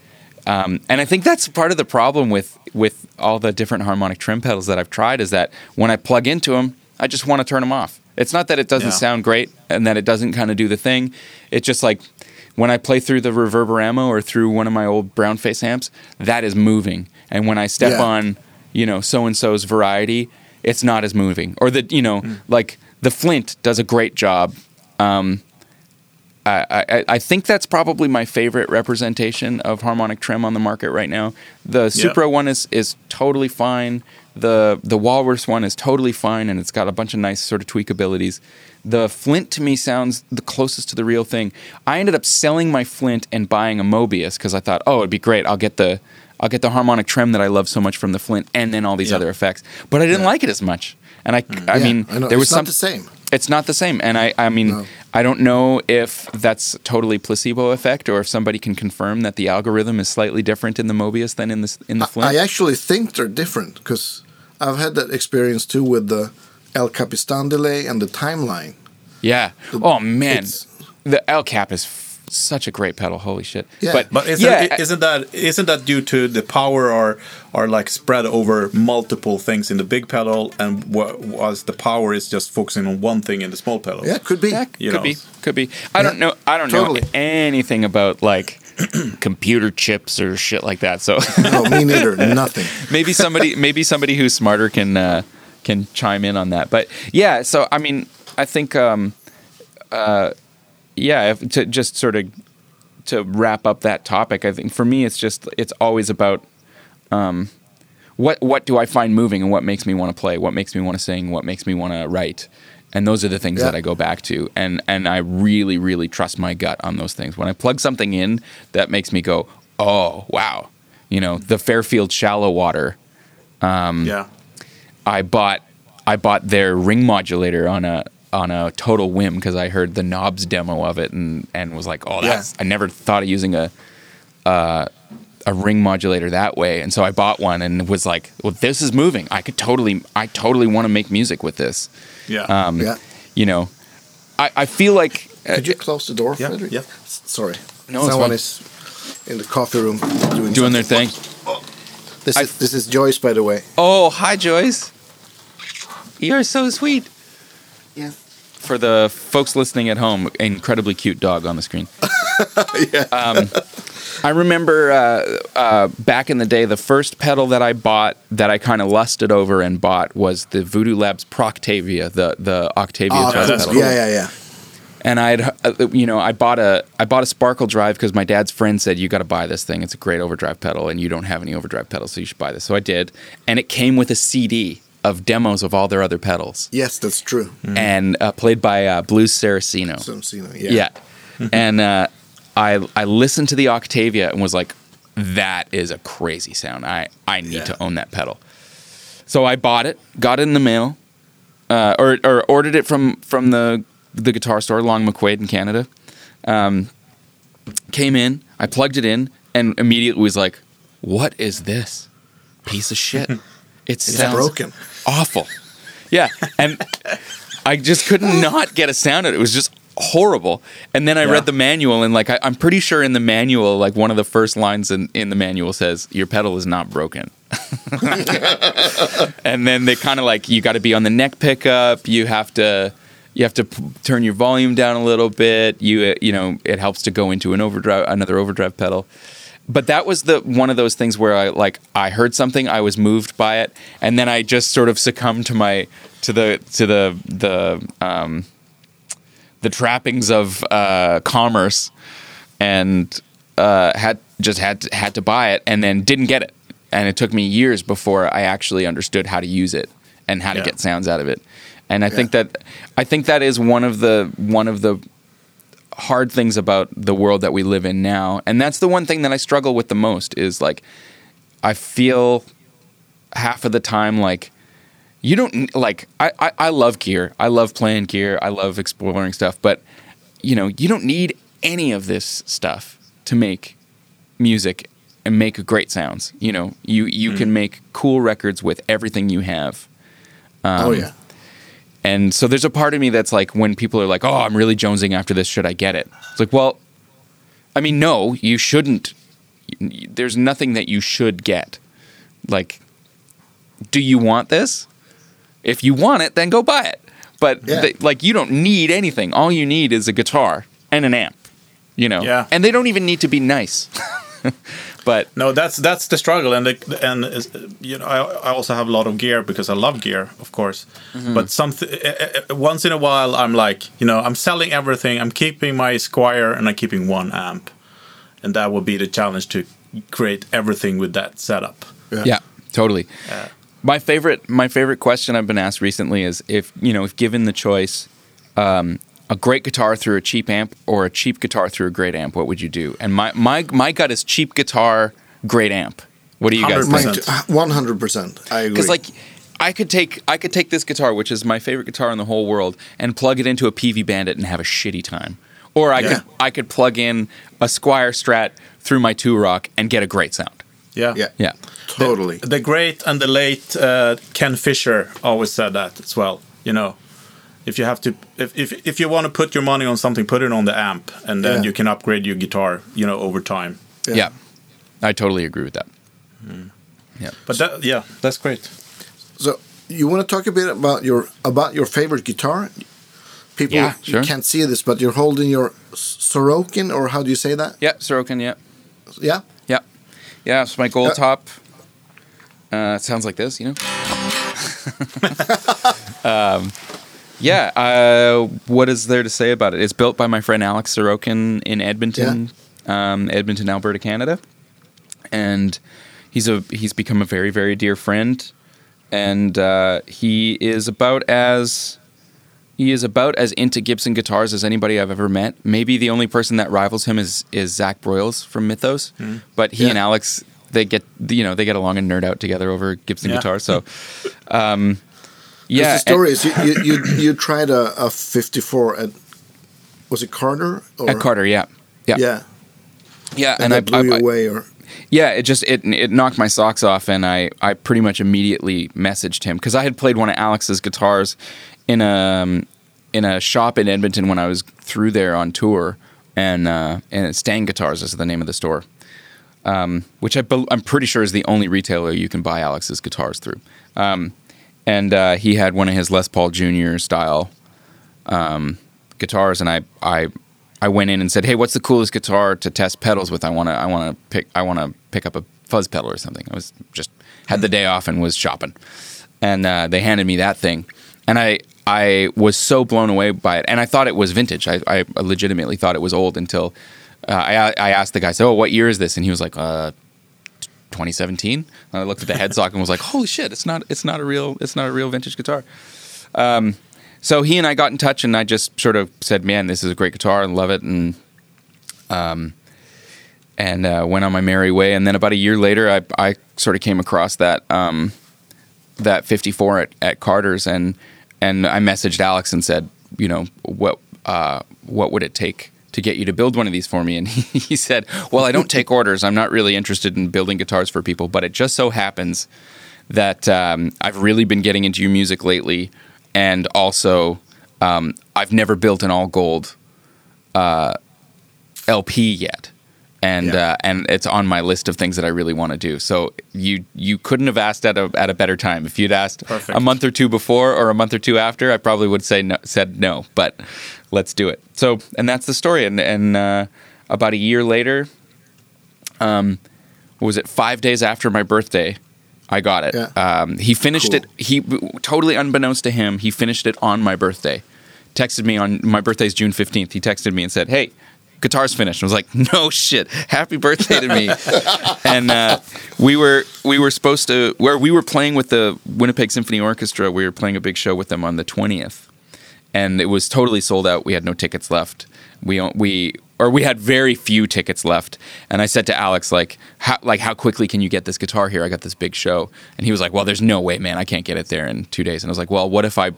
um, and I think that's part of the problem with with all the different harmonic trim pedals that I've tried is that when I plug into them, I just want to turn them off. It's not that it doesn't Yeah. sound great and that it doesn't kind of do the thing. It's just like when I play through the Reverberato or through one of my old brown face amps, that is moving. And when I step Yeah. on, you know, so and so's variety, it's not as moving. Or the you know, like the Flint does a great job. Um, I, I, I think that's probably my favorite representation of harmonic trim on the market right now. The Supro one is, is totally fine. The the Walrus one is totally fine, and it's got a bunch of nice sort of tweak abilities. The Flint to me sounds the closest to the real thing. I ended up selling my Flint and buying a Mobius because I thought, oh, it'd be great. I'll get the I'll get the harmonic trim that I love so much from the Flint, and then all these Yeah. other effects. But I didn't like it as much, and I mm-hmm. I Yeah, mean I there was it's not some the same. It's not the same and i i mean No. i don't know if that's totally placebo effect or if somebody can confirm that the algorithm is slightly different in the mobius than in the in the flint I actually think they're different because I've had that experience too with the El Capistan delay and the timeline. yeah oh man the El cap is such a great pedal holy shit Yeah. but But isn't, yeah i- isn't that isn't that due to the power are are like spread over multiple things in the big pedal, and wha- was the power is just focusing on one thing in the small pedal? Yeah, could be. yeah, could know. be could be i don't know i don't totally. know anything about like (clears throat) computer chips or shit like that so No, me neither. (laughs) Nothing. maybe somebody (laughs) maybe somebody who's smarter can uh, can chime in on that. But yeah, so I mean, I think um, uh, yeah, if, to just sort of to wrap up that topic, I think for me it's just it's always about um, what what do I find moving and what makes me want to play, what makes me want to sing, what makes me want to write. And those are the things Yeah. that I go back to, and and I really, really trust my gut on those things. When I plug something in that makes me go, "Oh, wow," you know, the Fairfield Shallow Water Um, yeah. I bought I bought their ring modulator on a on a total whim because I heard the knobs demo of it and and was like, oh, that's I never thought of using a uh, a ring modulator that way, and so I bought one and was like, well, this is moving. I could totally I totally want to make music with this. Yeah. Um, Yeah. You know, I I feel like uh, Could you close the door, Yeah, Frederick? yeah. Sorry. No, it's Someone fine. is in the coffee room doing, doing their something. thing. This I- is this is Joyce, by the way. Oh, hi Joyce. You're so sweet. Yeah. For the folks listening at home, incredibly cute dog on the screen. (laughs) yeah. Um, I remember uh, uh, back in the day, the first pedal that I bought that I kind of lusted over and bought was the Voodoo Labs Proctavia, the the Octavia Oh, jazz pedal. cool. yeah, yeah, yeah. And I'd, uh, you know, I bought a I bought a Sparkle Drive because my dad's friend said you got to buy this thing. It's a great overdrive pedal, and you don't have any overdrive pedals, so you should buy this. So I did, and it came with a CD of demos of all their other pedals, Yes, that's true. and uh, played by uh, Blues Saraceno. Some, you know, yeah. Yeah. and uh, I I listened to the Octavia and was like, that is a crazy sound. I, I need Yeah. to own that pedal. So I bought it, got it in the mail, uh, or, or ordered it from, from the, the guitar store, Long McQuade in Canada. Um, came in, I plugged it in, and immediately was like, what is this? Piece of shit. (laughs) It It's broken. awful. Yeah, and I just could (laughs) not get a sound out. It was just horrible. And then I Yeah. read the manual, and like I, I'm pretty sure in the manual, like one of the first lines in, in the manual says, "Your pedal is not broken." (laughs) and then they kind of like you got to be on the neck pickup. You have to you have to p- turn your volume down a little bit. You uh, you know it helps to go into an overdrive, another overdrive pedal. But that was the one of those things where I like I heard something, I was moved by it, and then I just sort of succumbed to my to the to the the um, the trappings of uh, commerce, and uh, had just had to, had to buy it, and then didn't get it, and it took me years before I actually understood how to use it and how to Yeah. get sounds out of it, and I think that I think that is one of the one of the hard things about the world that we live in now. And that's the one thing that i struggle with the most is like i feel half of the time like you don't like I, I i love gear. I love playing gear. I love exploring stuff. But you know you don't need any of this stuff to make music and make great sounds. You know you you can mm. make cool records with everything you have. Oh um, yeah. And so there's a part of me that's like, when people are like, "Oh, I'm really jonesing after this. Should I get it?" It's like, well, I mean, no, you shouldn't. There's nothing that you should get. Like, do you want this? If you want it, then go buy it. But Yeah. th- like, you don't need anything. All you need is a guitar and an amp. You know, Yeah. and they don't even need to be nice. (laughs) but No, that's that's the struggle, and the, and is- you know I, I also have a lot of gear because I love gear, of course. But something uh, uh, once in a while, I'm like, you know, I'm selling everything. I'm keeping my Squier, and I'm keeping one amp, and that will be the challenge to create everything with that setup. Yeah, totally. my favorite my favorite question I've been asked recently is if you know if given the choice, um, a great guitar through a cheap amp or a cheap guitar through a great amp, what would you do? And my my my gut is cheap guitar, great amp. What do you guys 100%. think? One hundred percent. I agree. Because like. I could take I could take this guitar, which is my favorite guitar in the whole world, and plug it into a Peavey Bandit and have a shitty time. Or I Yeah. could I could plug in a Squier Strat through my Two-Rock and get a great sound. Yeah, yeah, Yeah. totally. The great and the late uh, Ken Fisher always said that as well. You know, if you have to, if if, if you want to put your money on something, put it on the amp, and then Yeah. you can upgrade your guitar. You know, over time. Yeah. yeah. I totally agree with that. Yeah. But that, yeah, that's great. So you want to talk a bit about your about your favorite guitar? People Yeah, sure. can't see this, but you're holding your S- Sorokin, or how do you say that? Yeah, Sorokin, yeah. Yeah. Yeah. Yeah, it's my gold Uh, top. Uh, it sounds like this, you know? (laughs) (laughs) um, yeah, uh, what is there to say about it? It's built by my friend Alex Sorokin in Edmonton, um, Edmonton, Alberta, Canada. And he's a he's become a very, very dear friend. And uh, he is about as he is about as into Gibson guitars as anybody I've ever met. Maybe the only person that rivals him is is Zach Broyles from Mythos, but he Yeah. and Alex they get you know they get along and nerd out together over Gibson Yeah. guitars. So, (laughs) um, yeah. The story is you you, you, you tried a, a 54 at was it Carter? Or, at Carter, yeah, yeah, Yeah. yeah, And, and, I, blew I, you I- away, or yeah, it just it it knocked my socks off, and I I pretty much immediately messaged him because I had played one of Alex's guitars in a um, in a shop in Edmonton when I was through there on tour, and uh, and Stang Guitars is the name of the store, um, which I I'm pretty sure is the only retailer you can buy Alex's guitars through, um, and uh, he had one of his Les Paul Junior style um, guitars, and I I I went in and said, "Hey, what's the coolest guitar to test pedals with? I want to I want to pick I want to pick up a fuzz pedal or something." I was just had the day off and was shopping, and uh, they handed me that thing, and I I was so blown away by it, and I thought it was vintage. I, I legitimately thought it was old until uh, I I asked the guy, "So, oh, what year is this?" And he was like, uh, 2017. And I looked at the headstock and was like, "Holy shit! It's not it's not a real it's not a real vintage guitar." Um, so he and I got in touch, and I just sort of said, "Man, this is a great guitar, and love it," and um, and uh, went on my merry way. And then about a year later, I I sort of came across that um, that 54 at, at Carter's, and and I messaged Alex and said, you know, what uh, what would it take? To get you to build one of these for me, and he, (laughs) he said, "Well, I don't (laughs) take orders. I'm not really interested in building guitars for people, but it just so happens that um, I've really been getting into your music lately, and also um, I've never built an all gold uh, LP yet, and Yeah. uh, and it's on my list of things that I really want to do. So you you couldn't have asked at a at a better time. If you'd asked Perfect. a month or two before or a month or two after, I probably would say no, said no. But let's do it. So and that's the story. And and uh, about a year later, what was it five days after my birthday i got it. Yeah. um, he finished Cool. it he totally unbeknownst to him he finished it on my birthday. Texted me on my birthday's june 15th he texted me and said hey guitar's finished. I was like (laughs) no shit. Happy birthday to me. (laughs) And uh, we were we were supposed to where we were playing with the winnipeg symphony orchestra. We were playing a big show with them on the 20th and it was totally sold out. We had no tickets left. We we or we had very few tickets left. And I said to Alex like how like how quickly can you get this guitar here? I got this big show. And he was like, "Well, there's no way, man. I can't get it there in 2 days." And I was like, "Well, what if I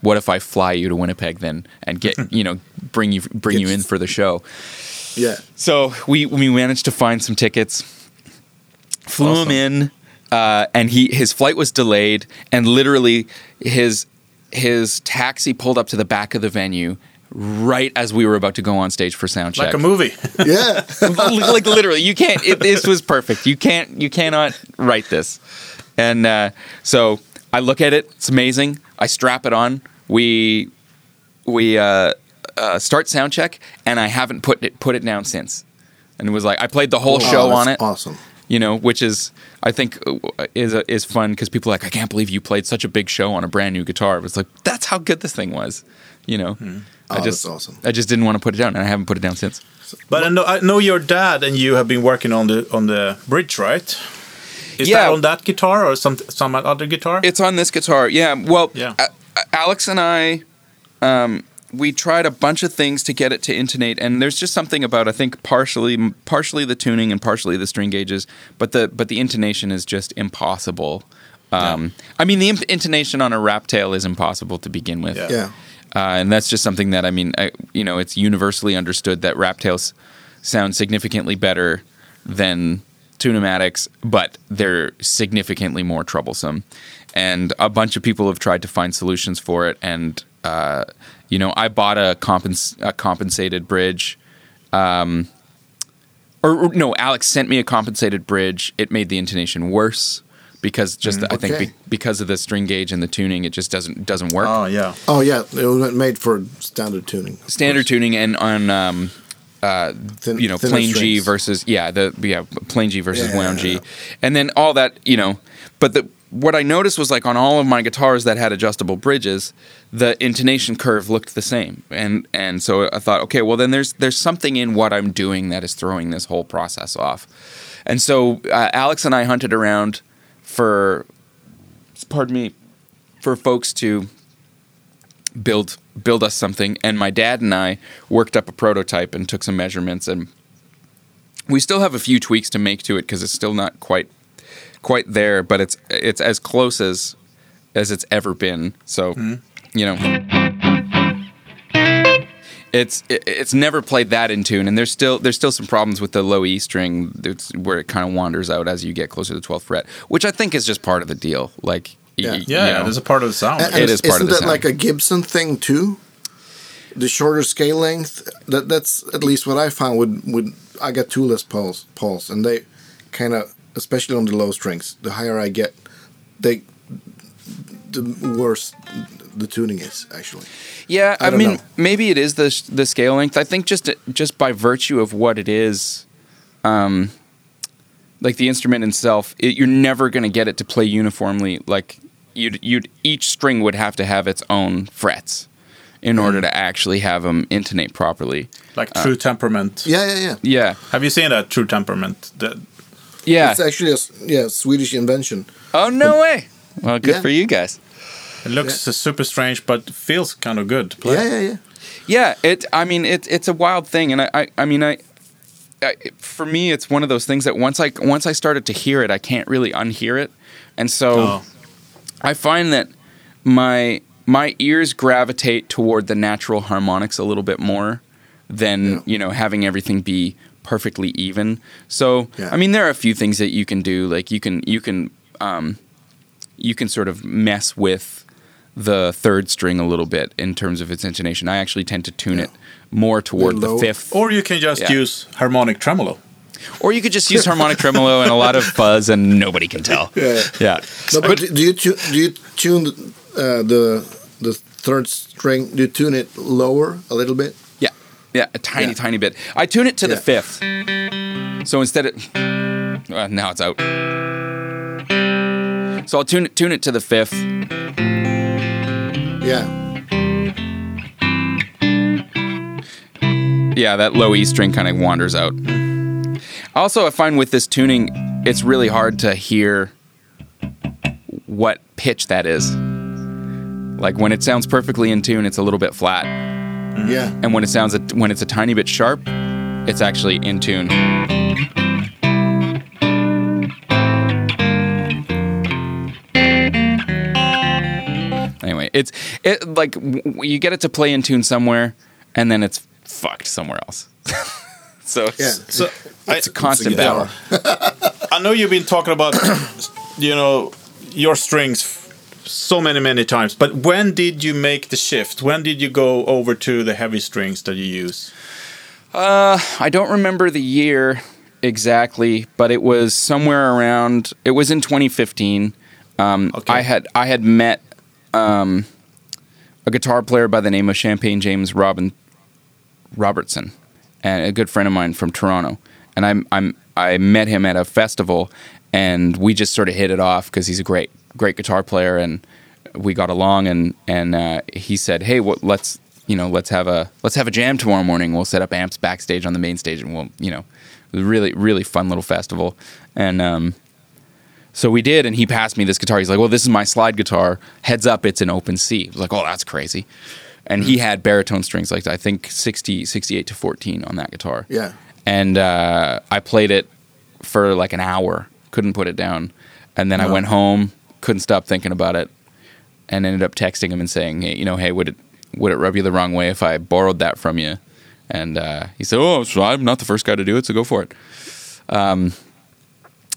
what if I fly you to Winnipeg then and get, (laughs) you know, bring you bring you in for the show?" Yeah. So we we managed to find some tickets, flew Awesome. him in, uh, and he his flight was delayed, and literally his his taxi pulled up to the back of the venue right as we were about to go on stage for sound check. Like a movie. (laughs) Yeah. (laughs) like literally, you can't. It, this was perfect. You can't. You cannot write this. And uh, so I look at it. It's amazing. I strap it on. We we uh, uh, start sound check, and I haven't put it put it down since. And it was like I played the whole Oh, show that's on it. Awesome. You know, which is I think uh, is is fun because people are like I can't believe you played such a big show on a brand new guitar. It was like that's how good this thing was. You know, I Oh, just that's awesome. I just didn't want to put it down, and I haven't put it down since. But I know, I know your dad and you have been working on the on the bridge, right? Is Yeah. that on that guitar or some some other guitar? It's on this guitar. Yeah. Well, Yeah. A- A- Alex and I, um, we tried a bunch of things to get it to intonate, and there's just something about I think partially, partially the tuning and partially the string gauges, but the but the intonation is just impossible. Um, I mean, the imp- intonation on a rap tail is impossible to begin with. Yeah. Yeah. Uh, and that's just something that I mean, I, you know, it's universally understood that rap tails sound significantly better than Tune-o-matics, but they're significantly more troublesome. And a bunch of people have tried to find solutions for it. And uh, you know, I bought a, compens- a compensated bridge. Um, or, or no, Alex sent me a compensated bridge. It made the intonation worse because just I think be- because of the string gauge and the tuning, it just doesn't doesn't work Oh yeah. Oh yeah, it was made for standard tuning. standard tuning and on um, uh, Thin- you know thinner plain G versus yeah the yeah plain G versus Yeah, wound G, yeah. and then all that you know. But the what I noticed was like on all of my guitars that had adjustable bridges, the intonation curve looked the same, and and so I thought, okay, well then there's there's something in what I'm doing that is throwing this whole process off, and so uh, Alex and I hunted around for, pardon me, for folks to build build us something. And my dad and I worked up a prototype and took some measurements. And we still have a few tweaks to make to it because it's still not quite quite there but it's it's as close as as it's ever been so you know it's it, it's never played that in tune and there's still there's still some problems with the low E string that's where it kind of wanders out as you get closer to the 12th fret which I think is just part of the deal like Yeah. y- Yeah, you yeah, there's a part of the sound. And- It and is part of Isn't the that sound. like a Gibson thing too? The shorter scale length. That that's at least what I found with with I got two Les Pauls, Pauls, and they kind of, especially on the low strings, the higher I get, they the worse the tuning is actually. Yeah, I I, mean, know. maybe it is the the scale length. I think just just by virtue of what it is, um, like the instrument itself, it, you're never going to get it to play uniformly. Like you'd you'd each string would have to have its own frets in Mm. order to actually have them intonate properly. like True Temperament. Yeah, yeah, yeah. Yeah, Have you seen that True Temperament? The, yeah. It's actually a yeah Swedish invention. oh no way! Well, good Yeah. for you guys. it looks uh, super strange, but feels kind of good to play. Yeah, yeah, yeah. Yeah, it. I mean, it, it's a wild thing, and I, I, I mean, I, I, for me, it's one of those things that once I once I started to hear it, I can't really unhear it, and so Oh. I find that my my ears gravitate toward the natural harmonics a little bit more than Yeah. you know having everything be perfectly even. So Yeah. I mean, there are a few things that you can do, like you can you can um, you can sort of mess with the third string a little bit in terms of its intonation. I actually tend to tune Yeah. it more toward Low. the fifth, Or you can just Yeah. use harmonic tremolo. or you could just use harmonic tremolo and a lot of fuzz, and nobody can tell. (laughs) Yeah. Yeah, No, but, do you tu- do you tune uh, the the third string? Do you tune it lower a little bit? Yeah, yeah, a tiny, Yeah. tiny bit. I tune it to the fifth. So instead of uh, now it's out. So I'll tune it tune it to the fifth. Yeah. Yeah, that low E string kind of wanders out. Also, I find with this tuning, it's really hard to hear what pitch that is. Like when it sounds perfectly in tune, it's a little bit flat, Mm-hmm. Yeah. and when it sounds a, when it's a tiny bit sharp, it's actually in tune. Anyway, it's it like w- w- you get it to play in tune somewhere, and then it's fucked somewhere else. (laughs) so it's, Yeah. So I, it's a constant guitar. battle. (laughs) I know you've been talking about, (coughs) you know, your strings f- so many, many times. But when did you make the shift? When did you go over to the heavy strings that you use? I don't remember the year exactly, but it was somewhere around. It was in 2015. Um, Okay. I had I had met um, a guitar player by the name of Champagne James Robin Robertson, and a good friend of mine from Toronto. And I'm I'm I met him at a festival, and we just sort of hit it off because he's a great great guitar player, and we got along. And and uh, he said, "Hey, what, let's you know let's have a let's have a jam tomorrow morning. We'll set up amps backstage on the main stage, and we'll you know." It was a really really fun little festival, and um, so we did, and he passed me this guitar. He's like, "Well, this is my slide guitar. Heads up, it's an open C." I was like, "Oh, that's crazy." And he had baritone strings, like I think 60, 68 to 14 on that guitar. Yeah. And uh, I played it for like an hour, couldn't put it down. And then I went home, couldn't stop thinking about it, and ended up texting him and saying, hey, you know, hey, would it would it rub you the wrong way if I borrowed that from you? And uh, he said, oh, so I'm not the first guy to do it, so go for it. Um,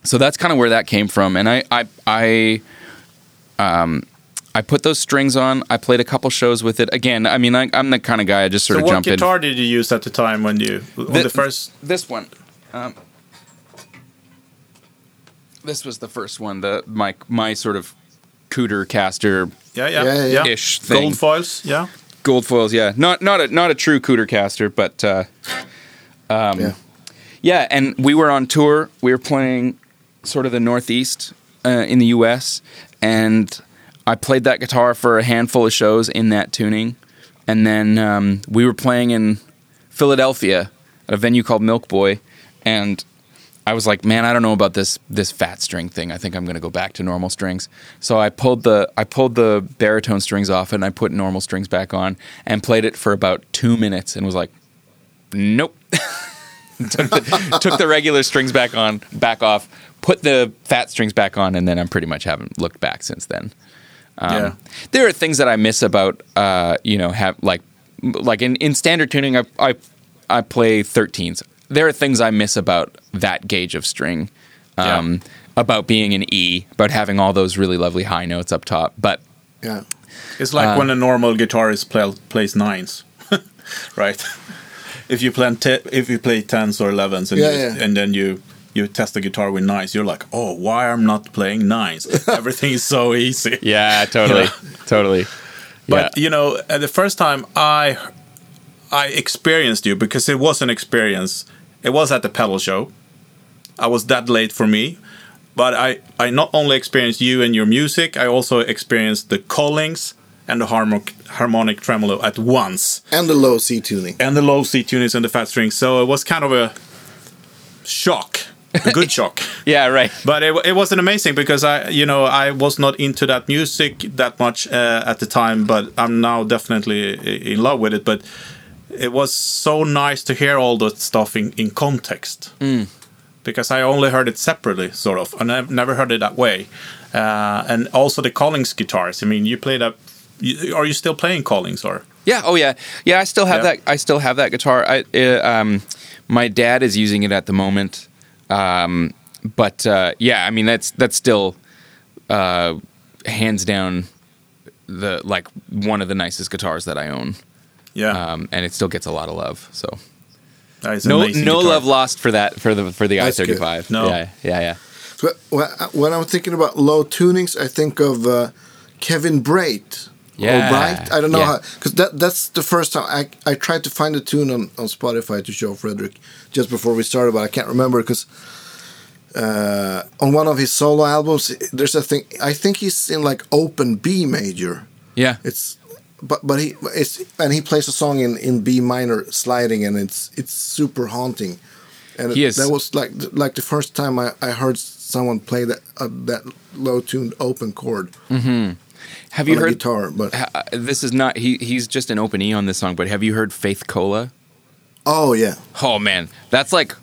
so that's kind of where that came from, and I I I um I put those strings on. I played a couple shows with it. Again, I mean, I, I'm the kind of guy I just sort so of what jump in. guitar did you use at the time when you on the, The- first? This one. Um, this was the first one. The my my sort of Coodercaster Yeah, yeah, Yeah, yeah. yeah. ish thing. Gold foils. Yeah. gold foils. Yeah, not not a not a true Coodercaster, but uh, yeah. yeah. And we were on tour. We were playing sort of the Northeast uh, in the U.S. and I played that guitar for a handful of shows in that tuning, and then um, we were playing in Philadelphia at a venue called Milk Boy, and I was like, man, I don't know about this this fat string thing. I think I'm going to go back to normal strings. So I pulled the I pulled the baritone strings off and I put normal strings back on and played it for about two minutes and was like, nope. (laughs) took, the, took the regular strings back on, back off, put the fat strings back on, and then I'm pretty much haven't looked back since then. Um, Yeah. There are things that I miss about, uh, you know, have like, like in, in standard tuning, I, I, I play 13s. There are things I miss about that gauge of string, um, Yeah. about being an E, about having all those really lovely high notes up top. But Yeah. It's like Uh, when a normal guitarist play, plays nines, (laughs) right? If you play te- if you play tens or elevens, and Yeah, you, yeah. and then you you test the guitar with nines, you're like, oh, why I'm I not playing nines? (laughs) Everything is so easy. yeah, totally, (laughs) totally. But you know, uh, the first time I I experienced you because it was an experience. It was at the pedal show. I was that late for me, but I I not only experienced you and your music, I also experienced the Collings and the harmonic harmonic tremolo at once, And the low C tuning. and the low C tunings and the fat strings. So it was kind of a shock, a good (laughs) shock. yeah, right. But it, it wasn't amazing because I, you know, I was not into that music that much uh, at the time, but I'm now definitely in love with it. But it was so nice to hear all that stuff in, in context because I only heard it separately, sort of. And I've never heard it that way. Uh, and also the Collings guitars. I mean, you played that. Are you still playing Collings or? Yeah. Oh, yeah. Yeah. I still have Yeah. that. I still have that guitar. I, uh, um, my dad is using it at the moment. Um, but uh, yeah, I mean that's that's still uh, hands down the like one of the nicest guitars that I own, Yeah, um, and it still gets a lot of love. So that is an no no guitar. love lost for that for the for the I That's thirty good. five. No. Yeah. Yeah. Yeah. So, when I'm thinking about low tunings, I think of uh, Kevin Breit. Yeah, or I don't know yeah. how because that that's the first time I I tried to find a tune on, on Spotify to show Frederick just before we started, but I can't remember because uh, on one of his solo albums there's a thing I think he's in like open B major. Yeah. It's but but he it's and he plays a song in in B minor sliding and it's it's super haunting. And it, that was like like the first time I, I heard someone play that uh, that low tuned open chord Have you heard? guitar. But uh, this is not. He he's just an open E on this song. But have you heard Faith Cola? oh yeah, Oh man, that's like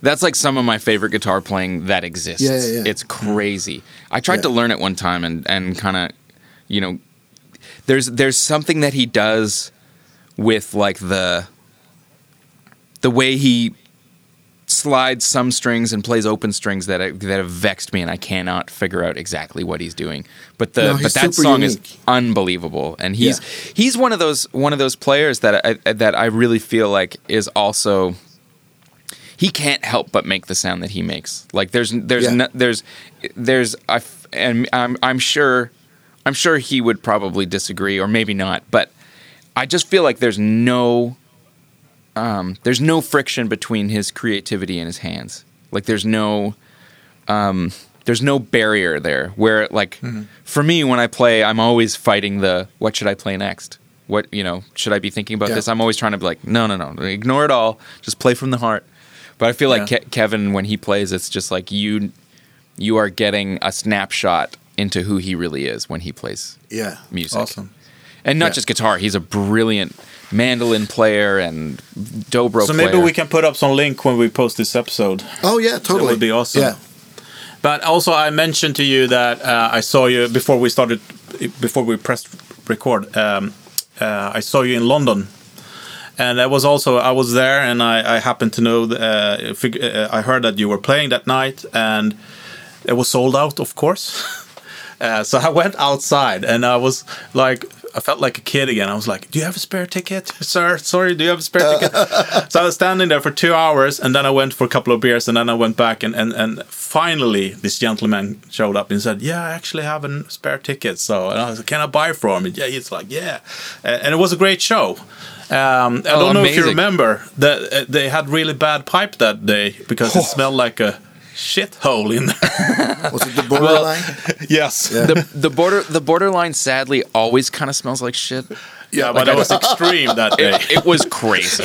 that's like some of my favorite guitar playing that exists. Yeah, yeah, yeah. It's crazy. I tried Yeah. to learn it one time and and kind of, you know, there's there's something that he does with like the the way he slides some strings and plays open strings that that have vexed me and I cannot figure out exactly what he's doing. But the No, but that song unique. is unbelievable and he's Yeah. he's one of those one of those players that I, that I really feel like is also he can't help but make the sound that he makes. Like there's there's Yeah. no, there's there's I and I'm I'm sure I'm sure he would probably disagree or maybe not, but I just feel like there's no um, there's no friction between his creativity and his hands. Like there's no um, there's no barrier there where like for me when I play I'm always fighting the what should I play next? What you know, should I be thinking about Yeah. this? I'm always trying to be like, no, no, no, ignore it all. Just play from the heart. But I feel like Yeah. Ke- Kevin, when he plays, it's just like you, you are getting a snapshot into who he really is when he plays yeah. music. Awesome. and not Yeah. just guitar. He's a brilliant mandolin player and dobro So player. maybe we can put up some link when we post this episode. Oh yeah, totally. That would be awesome. Yeah, But also, I mentioned to you that uh, I saw you before we started, before we pressed record. Um, uh, I saw you in London, and I was also I was there, and I, I happened to know. The, uh, fig- uh, I heard that you were playing that night, and it was sold out, of course. (laughs) uh, so I went outside, and I was like. I felt like a kid again. I was like, "Do you have a spare ticket, (laughs) sir? Sorry, do you have a spare ticket?" (laughs) so I was standing there for two hours, and then I went for a couple of beers, and then I went back, and and, and finally this gentleman showed up and said, "Yeah, I actually have a spare ticket." So and I was like, "Can I buy from him?" Yeah, he's like, "Yeah," and, it was a great show. Um, I Oh, don't know if you remember that uh, they had really bad pipe that day because it (laughs) smelled like a shithole in there. (laughs) was it the borderline? yes. Yeah, the the border the borderline sadly always kind of smells like shit. Yeah, but it was extreme that (laughs) day. It, it was crazy.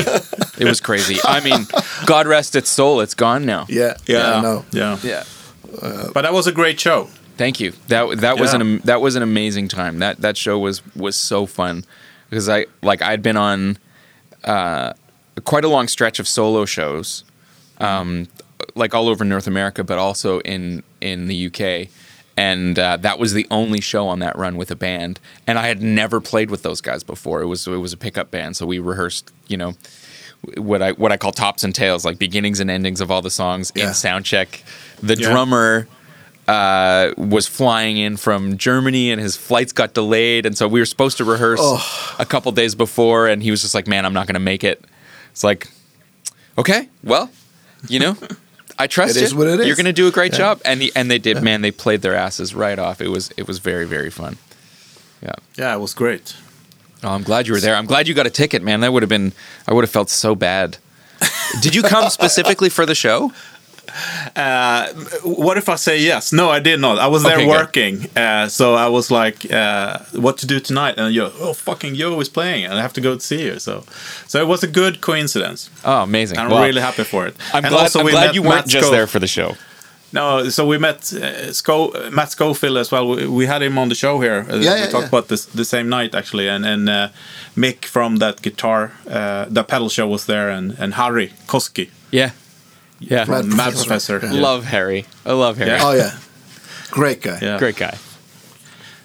it was crazy. I mean, God rest its soul. It's gone now. yeah, yeah, I know. yeah. Yeah. But that was a great show. Thank you. That that was an am- that was an amazing time. That that show was was so fun because I like I'd been on uh, quite a long stretch of solo shows, um, like all over North America, but also in in the UK. And uh, that was the only show on that run with a band, and I had never played with those guys before. It was it was a pickup band, so we rehearsed, you know, what I what I call tops and tails, like beginnings and endings of all the songs Yeah. in sound check. The Yeah. drummer uh, was flying in from Germany and his flights got delayed. And so we were supposed to rehearse a couple days before. And he was just like, man, I'm not going to make it. It's like, okay, well, you know, I trust It you. is what it is. You're going to do a great Yeah. job. And, the, and they did, man, they played their asses right off. It was, it was very, very fun. Yeah. Yeah, it was great. Oh, I'm glad you were there. I'm glad you got a ticket, man. That would have been, I would have felt so bad. Did you come (laughs) specifically for the show? Uh, what if I say yes? No, I did not. I was there Okay, working, uh, so I was like, uh, "What to do tonight?" And yo, oh fucking yo is playing, and I have to go to see you. So, so it was a good coincidence. Oh, amazing. I'm Well, really happy for it. I'm and glad, also I'm glad you weren't Matt just Sco- there for the show. No, so we met uh, Sco- Matt Schofield as well. We, we had him on the show here. Uh, Yeah, we yeah, talked yeah. about this the same night actually, and and uh, Mick from that guitar, uh, the pedal show was there, and and Harri Koski, Yeah. Yeah. Mad Mad Professor. Professor. Yeah. Love Harry. I love Harry. Yeah. Oh yeah, great guy. Yeah. Great guy.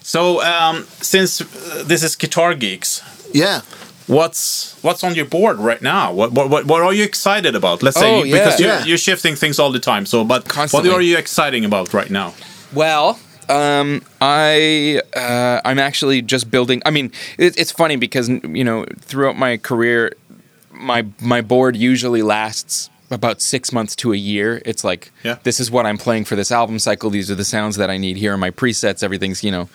So um, since uh, this is Guitar Geeks, Yeah. what's what's on your board right now? What what what, what are you excited about? Let's say Oh, you, because yeah. you're, Yeah. you're shifting things all the time. So, but Constantly. what are you exciting about right now? Well, um, I uh, I'm actually just building. I mean, it, it's funny because you know throughout my career, my my board usually lasts about six months to a year. It's like Yeah. this is what I'm playing for this album cycle. These are the sounds that I need. Here are my presets. Everything's you know.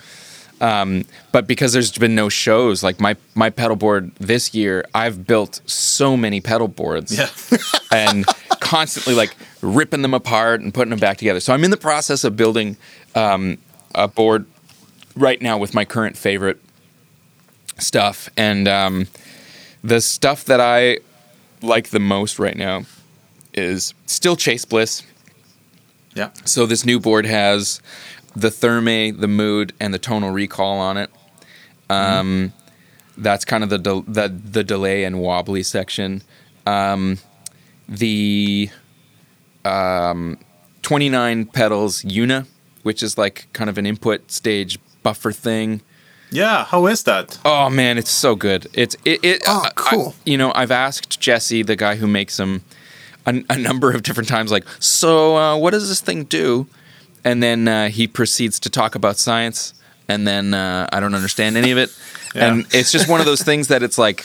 Um, but because there's been no shows, like my my pedal board this year, I've built so many pedal boards, Yeah. (laughs) and constantly like ripping them apart and putting them back together. So I'm in the process of building um, a board right now with my current favorite stuff, and um, the stuff that I like the most right now is still Chase Bliss. Yeah. So this new board has the Thermae, the Mood, and the Tonal Recall on it. Um, That's kind of the, del- the the delay and wobbly section. Um, the um, 29 pedals EUNA, which is like kind of an input stage buffer thing. Yeah. How is that? Oh man, it's so good. It's it. it Oh, I- I- cool. you know, I've asked Jesse, the guy who makes them, a, a number of different times. Like, so uh, what does this thing do? And then uh, he proceeds to talk about science, and then uh, I don't understand any of it. (laughs) Yeah. And it's just one of those things that it's like,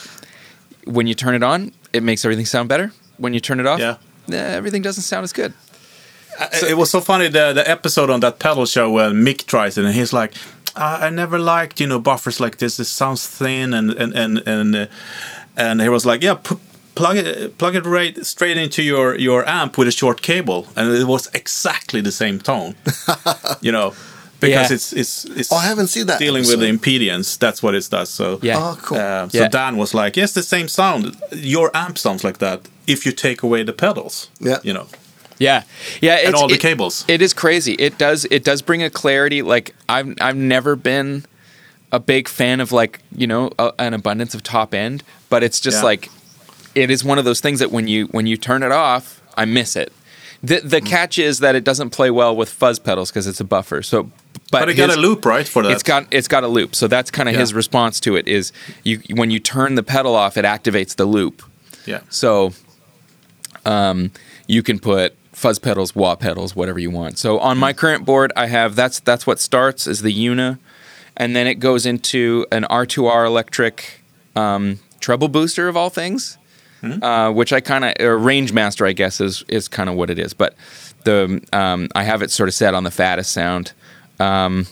when you turn it on, it makes everything sound better. When you turn it off, Yeah. eh, everything doesn't sound as good. it was so funny the the episode on that pedal show where Mick tries it and he's like, I, I never liked you know buffers like this. It sounds thin and and and and uh, and he was like, yeah. Plug it, plug it right straight into your your amp with a short cable, and it was exactly the same tone. (laughs) you know, because Yeah. it's it's it's Oh, I haven't seen that dealing with the impedance. That's what it does. So Yeah. Oh, cool. uh, so Yeah. Dan was like, "Yes, the same sound. Your amp sounds like that if you take away the pedals. Yeah. you know, Yeah, yeah, it's, all the it- cables. It is crazy. It does. It does bring a clarity. Like I've I've never been a big fan of like you know a, an abundance of top end, but it's just Yeah. like it is one of those things that when you when you turn it off, I miss it. The the Mm. catch is that it doesn't play well with fuzz pedals because it's a buffer. So, but, but it got his- a loop right for that. It's got it's got a loop. So that's kind of Yeah. his response to it is you when you turn the pedal off, it activates the loop. yeah, So um, you can put fuzz pedals, wah pedals, whatever you want. So on my current board, I have that's that's what starts is the EUNA, and then it goes into an R2R electric um, treble booster of all things, uh, which I kind of a range master, I guess, is is kind of what it is. But the um, I have it sort of set on the fattest sound, um,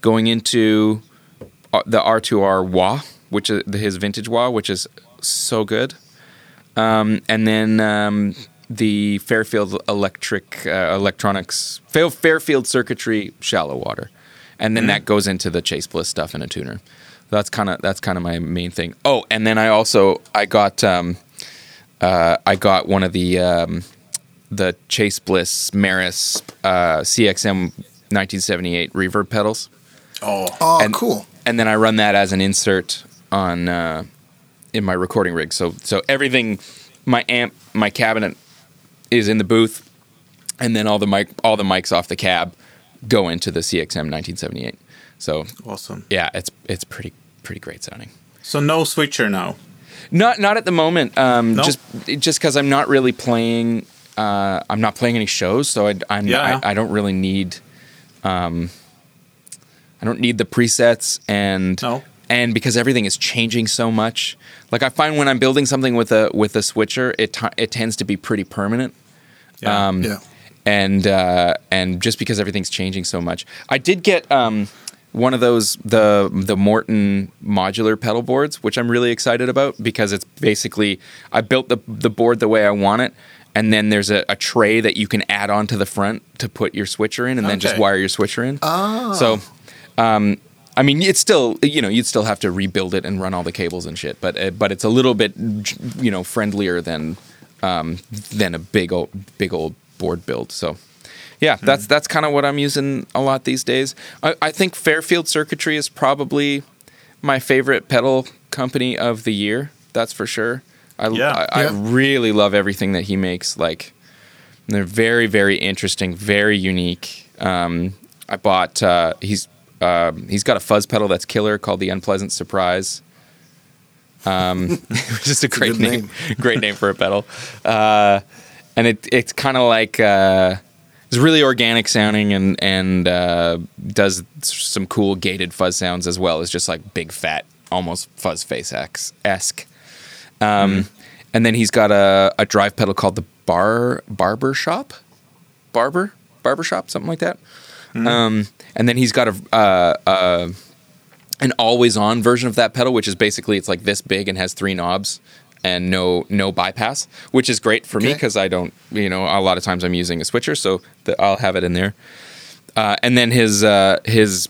going into uh, the R2R wah, which is his vintage wah, which is so good Um, and then um, the Fairfield Electric uh, Electronics Fair- Fairfield Circuitry Shallow Water, and then that goes into the Chase Bliss stuff in a tuner. That's kind of that's kind of my main thing. Oh, and then I also I got um, uh, I got one of the um, the Chase Bliss Meris uh, CXM 1978 reverb pedals oh, Oh, and- cool. and then I run that as an insert on uh, in my recording rig. So so everything, my amp, my cabinet is in the booth, and then all the mic, all the mics off the cab go into the CXM 1978. So awesome. yeah, it's it's pretty pretty great sounding. So no switcher now. Not not at the moment. Um, No? Just just because I'm not really playing. Uh, I'm not playing any shows, so I, I'm Yeah. I, I don't really need. Um, I don't need the presets and No. and because everything is changing so much. Like I find when I'm building something with a with a switcher, it t- it tends to be pretty permanent. Yeah. Um, Yeah. and uh, and just because everything's changing so much, I did get um, one of those the the Morton modular pedal boards, which I'm really excited about because it's basically I built the the board the way I want it, and then there's a, a tray that you can add onto the front to put your switcher in, and then just wire your switcher in. Oh, so. Um, I mean, it's still you know you'd still have to rebuild it and run all the cables and shit, but uh, but it's a little bit you know friendlier than um, than a big old big old board build. So yeah, that's that's kind of what I'm using a lot these days. I, I think Fairfield Circuitry is probably my favorite pedal company of the year. That's for sure. I Yeah. I, I Yeah. really love everything that he makes. Like they're very very interesting, very unique. Um, I bought uh, he's um, he's got a fuzz pedal that's killer called the Unpleasant Surprise. Um, (laughs) just a great good name. (laughs) great name for a pedal. Uh, and it it's kind of like uh, it's really organic sounding and and uh, does some cool gated fuzz sounds as well as just like big fat almost fuzz face esque. Um, And then he's got a, a drive pedal called the Bar Barber Shop, Barber? Barber Shop, something like that. Um, and then he's got a, uh, uh, an always on version of that pedal, which is basically it's like this big and has three knobs and no no bypass, which is great for me because I don't you know a lot of times I'm using a switcher, so the, I'll have it in there. Uh, and then his uh, his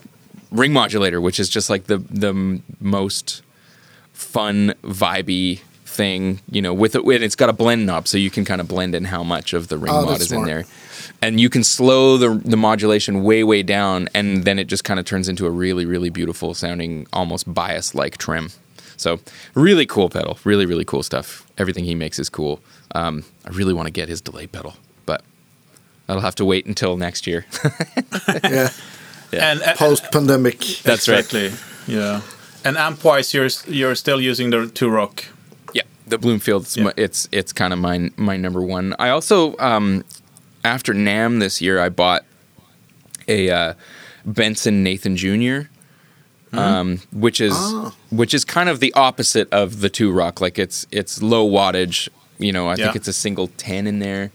ring modulator, which is just like the the m- most fun vibey thing, you know, with it, and it's got a blend knob, so you can kind of blend in how much of the ring Oh, mod is in there, and you can slow the the modulation way way down, and then it just kind of turns into a really really beautiful sounding, almost bias like trim. So really cool pedal, really really cool stuff. Everything he makes is cool. Um, I really want to get his delay pedal, but that'll have to wait until next year. (laughs) yeah. And uh, Post pandemic. That's right. exactly. Yeah. And amp wise, you're you're still using the Two-Rock. Yeah, the Bloomfield's Yeah. it's it's kind of my my number one. I also um, after NAMM this year, I bought a uh, Benson Nathan Jr. Um, which is Ah. which is kind of the opposite of the Two-Rock. Like it's it's low wattage. You know, I think it's a single ten in there.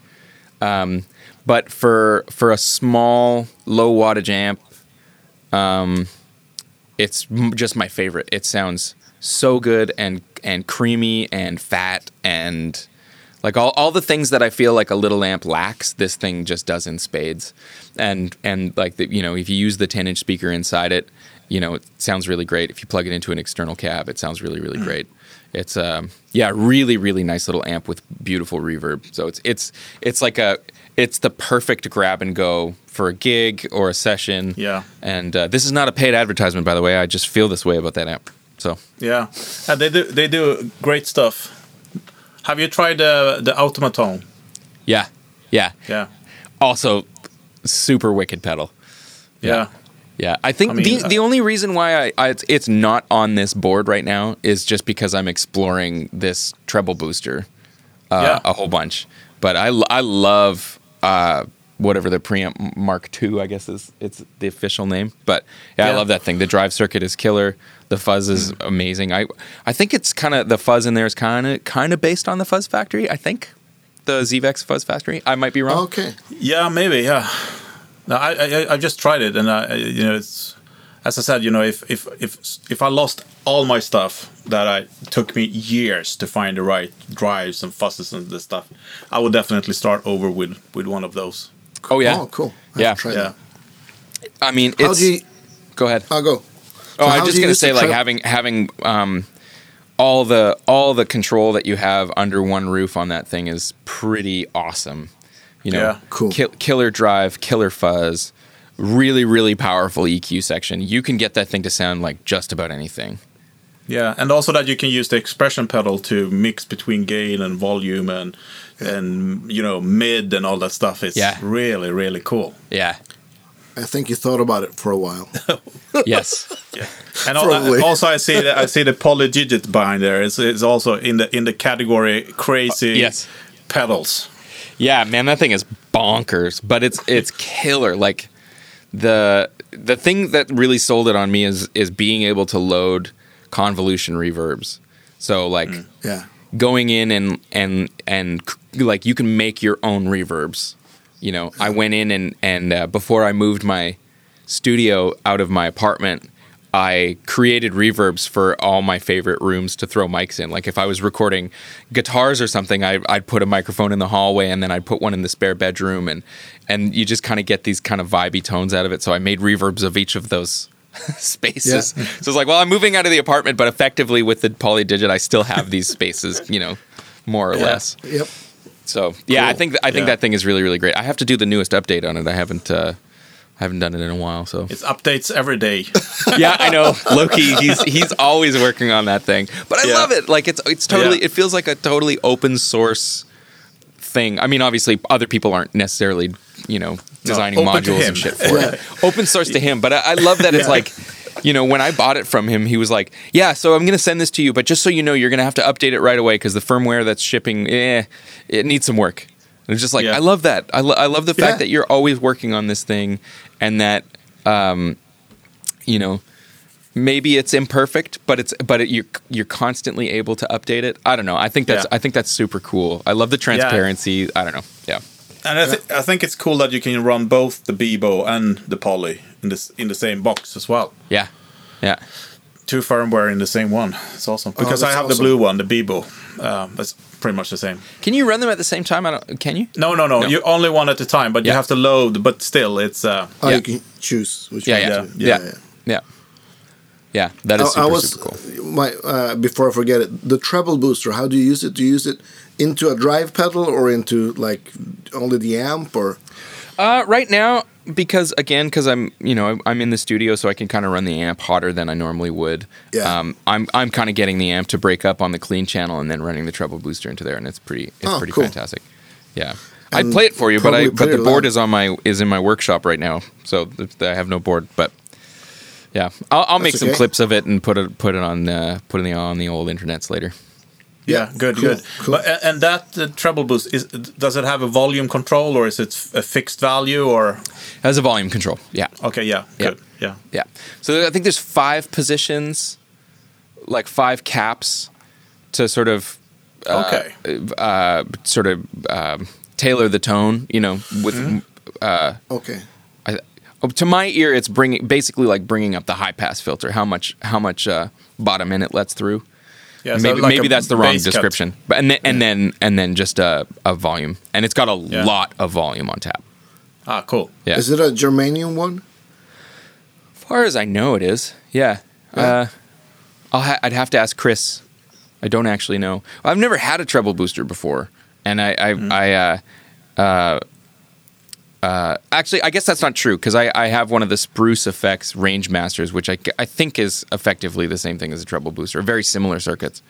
Um, but for for a small low wattage amp, um, it's m- just my favorite. It sounds so good and and creamy and fat and like all, all the things that I feel like a little amp lacks, this thing just does in spades. And and like the, you know, if you use the 10 inch speaker inside it, you know, it sounds really great. If you plug it into an external cab, it sounds really really great. It's um yeah, really really nice little amp with beautiful reverb. So it's it's it's like a it's the perfect grab and go for a gig or a session. Yeah. And uh, this is not a paid advertisement, by the way. I just feel this way about that amp. So Yeah. And they do they do great stuff. Have you tried uh, the automaton? yeah, yeah. Yeah. Also, super wicked pedal. Yeah. Yeah, I think I mean, the uh, the only reason why I, I it's, it's not on this board right now is just because I'm exploring this treble booster uh, Yeah. a whole bunch. But I I love uh, whatever the preamp Mark II, I guess is it's the official name. But yeah, I love that thing. The drive circuit is killer. The fuzz is Mm. amazing. I I think it's kind of the fuzz in there is kind of kind of based on the Fuzz Factory. I think the Zvex Fuzz Factory. I might be wrong. Okay. Yeah, maybe. Yeah. No, I, I I just tried it, and I I- you know it's as I said, you know if if if if I lost all my stuff that I took me years to find the right drives and fuzzes and this stuff, I would definitely start over with with one of those. Oh yeah. Oh, cool. I Yeah. have Yeah. that. I mean, How it's. do you? go ahead. I'll go. Oh, I'm just gonna use the say, like having having um, all the all the control that you have under one roof on that thing is pretty awesome. You know, Yeah. Cool. kill, killer drive, killer fuzz, really really powerful EQ section. You can get that thing to sound like just about anything. Yeah, and also that you can use the expression pedal to mix between gain and volume and and you know mid and all that stuff. It's Yeah. really really cool. Yeah. I think you thought about it for a while. (laughs) yes. Yeah, and al- Probably. also I see that I see the polydigit behind there. It's, it's also in the in the category uh, crazy yes. pedals. Yeah, man, that thing is bonkers, but it's it's killer. Like the the thing that really sold it on me is is being able to load convolution reverbs. So like Yeah. going in and and and like you can make your own reverbs. You know, I went in and and uh, before I moved my studio out of my apartment, I created reverbs for all my favorite rooms to throw mics in. Like if I was recording guitars or something, I, I'd put a microphone in the hallway and then I'd put one in the spare bedroom, and and you just kind of get these kind of vibey tones out of it. So I made reverbs of each of those (laughs) spaces. Yeah. So it's like, well, I'm moving out of the apartment, but effectively with the polydigit, I still have these spaces, you know, more or Yeah. less. Yep. So yeah, I Cool. think I think Yeah. that thing is really really great. I have to do the newest update on it. I haven't uh, I haven't done it in a while. So It's updates every day. (laughs) yeah, I know Loki. He's he's always working on that thing, but I Yeah. love it. Like it's it's totally Yeah. it feels like a totally open source thing. I mean, obviously other people aren't necessarily you know designing open to modules and shit for it. (laughs) Open source to him, but I, I love that it's like. You know, when I bought it from him, he was like, "Yeah, so I'm going to send this to you, but just so you know, you're going to have to update it right away because the firmware that's shipping, eh, it needs some work." It's just like, Yeah. I love that. I, lo- I love the fact Yeah. that you're always working on this thing, and that um, you know maybe it's imperfect but it's but it, you're you're constantly able to update it i don't know i think that's Yeah. i think that's super cool i love the transparency i don't know yeah And I, th- I think it's cool that you can run both the Beebo and the Poly in this in the same box as well. yeah yeah two firmware in the same one. It's awesome because I have awesome. the blue one, the Beebo. Um, that's pretty much the same. Can you run them at the same time? I don't. Can you? No, no, no. No. You only one at a time, but you have to load. But still, it's uh, Oh, Yeah. you can choose which Yeah, one yeah, to do. yeah, yeah, yeah. That is I, super, I was super cool. my uh, before I forget it. The treble booster. How do you use it? Do you use it into a drive pedal or into like only the amp or? Uh, right now, because again, because I'm you know I'm- in the studio, so I can kind of run the amp hotter than I normally would. Yeah. Um, I'm I'm kind of getting the amp to break up on the clean channel and then running the treble booster into there, and it's pretty it's Oh, pretty cool. fantastic. Yeah. I'd play it for you, but I but the board loud. is on my is in my workshop right now, so th- I have no board. But yeah, I'll, I'll make That's some okay. clips of it and put it put it on uh, put it on the old internets later. Yeah, good, cool, good. cool. But and that uh, treble boost is does it have a volume control or is it a fixed value or It has a volume control. Yeah. okay? Yeah, Yeah. good. Yeah, Yeah. So I think there's five positions, like five caps, to sort of uh, Okay. uh, sort of um, tailor the tone. You know, with Okay. I, oh, to my ear, it's bringing basically like bringing up the high pass filter. How much how much uh, bottom in it lets through. Yeah. so maybe like maybe that's the wrong bass cut. description. But and then, and then and then just a, a volume, and it's got a Yeah. lot of volume on tap. Ah, cool. Yeah. Is it a germanium one? As far as I know, it is. Yeah. Yeah. Uh, I'll ha- I'd have to ask Chris. I don't actually know. I've never had a treble booster before, and I I, I uh, uh, uh, actually I guess that's not true because I, I have one of the Spruce Effects Range Masters, which I, I think is effectively the same thing as a treble booster, very similar circuits.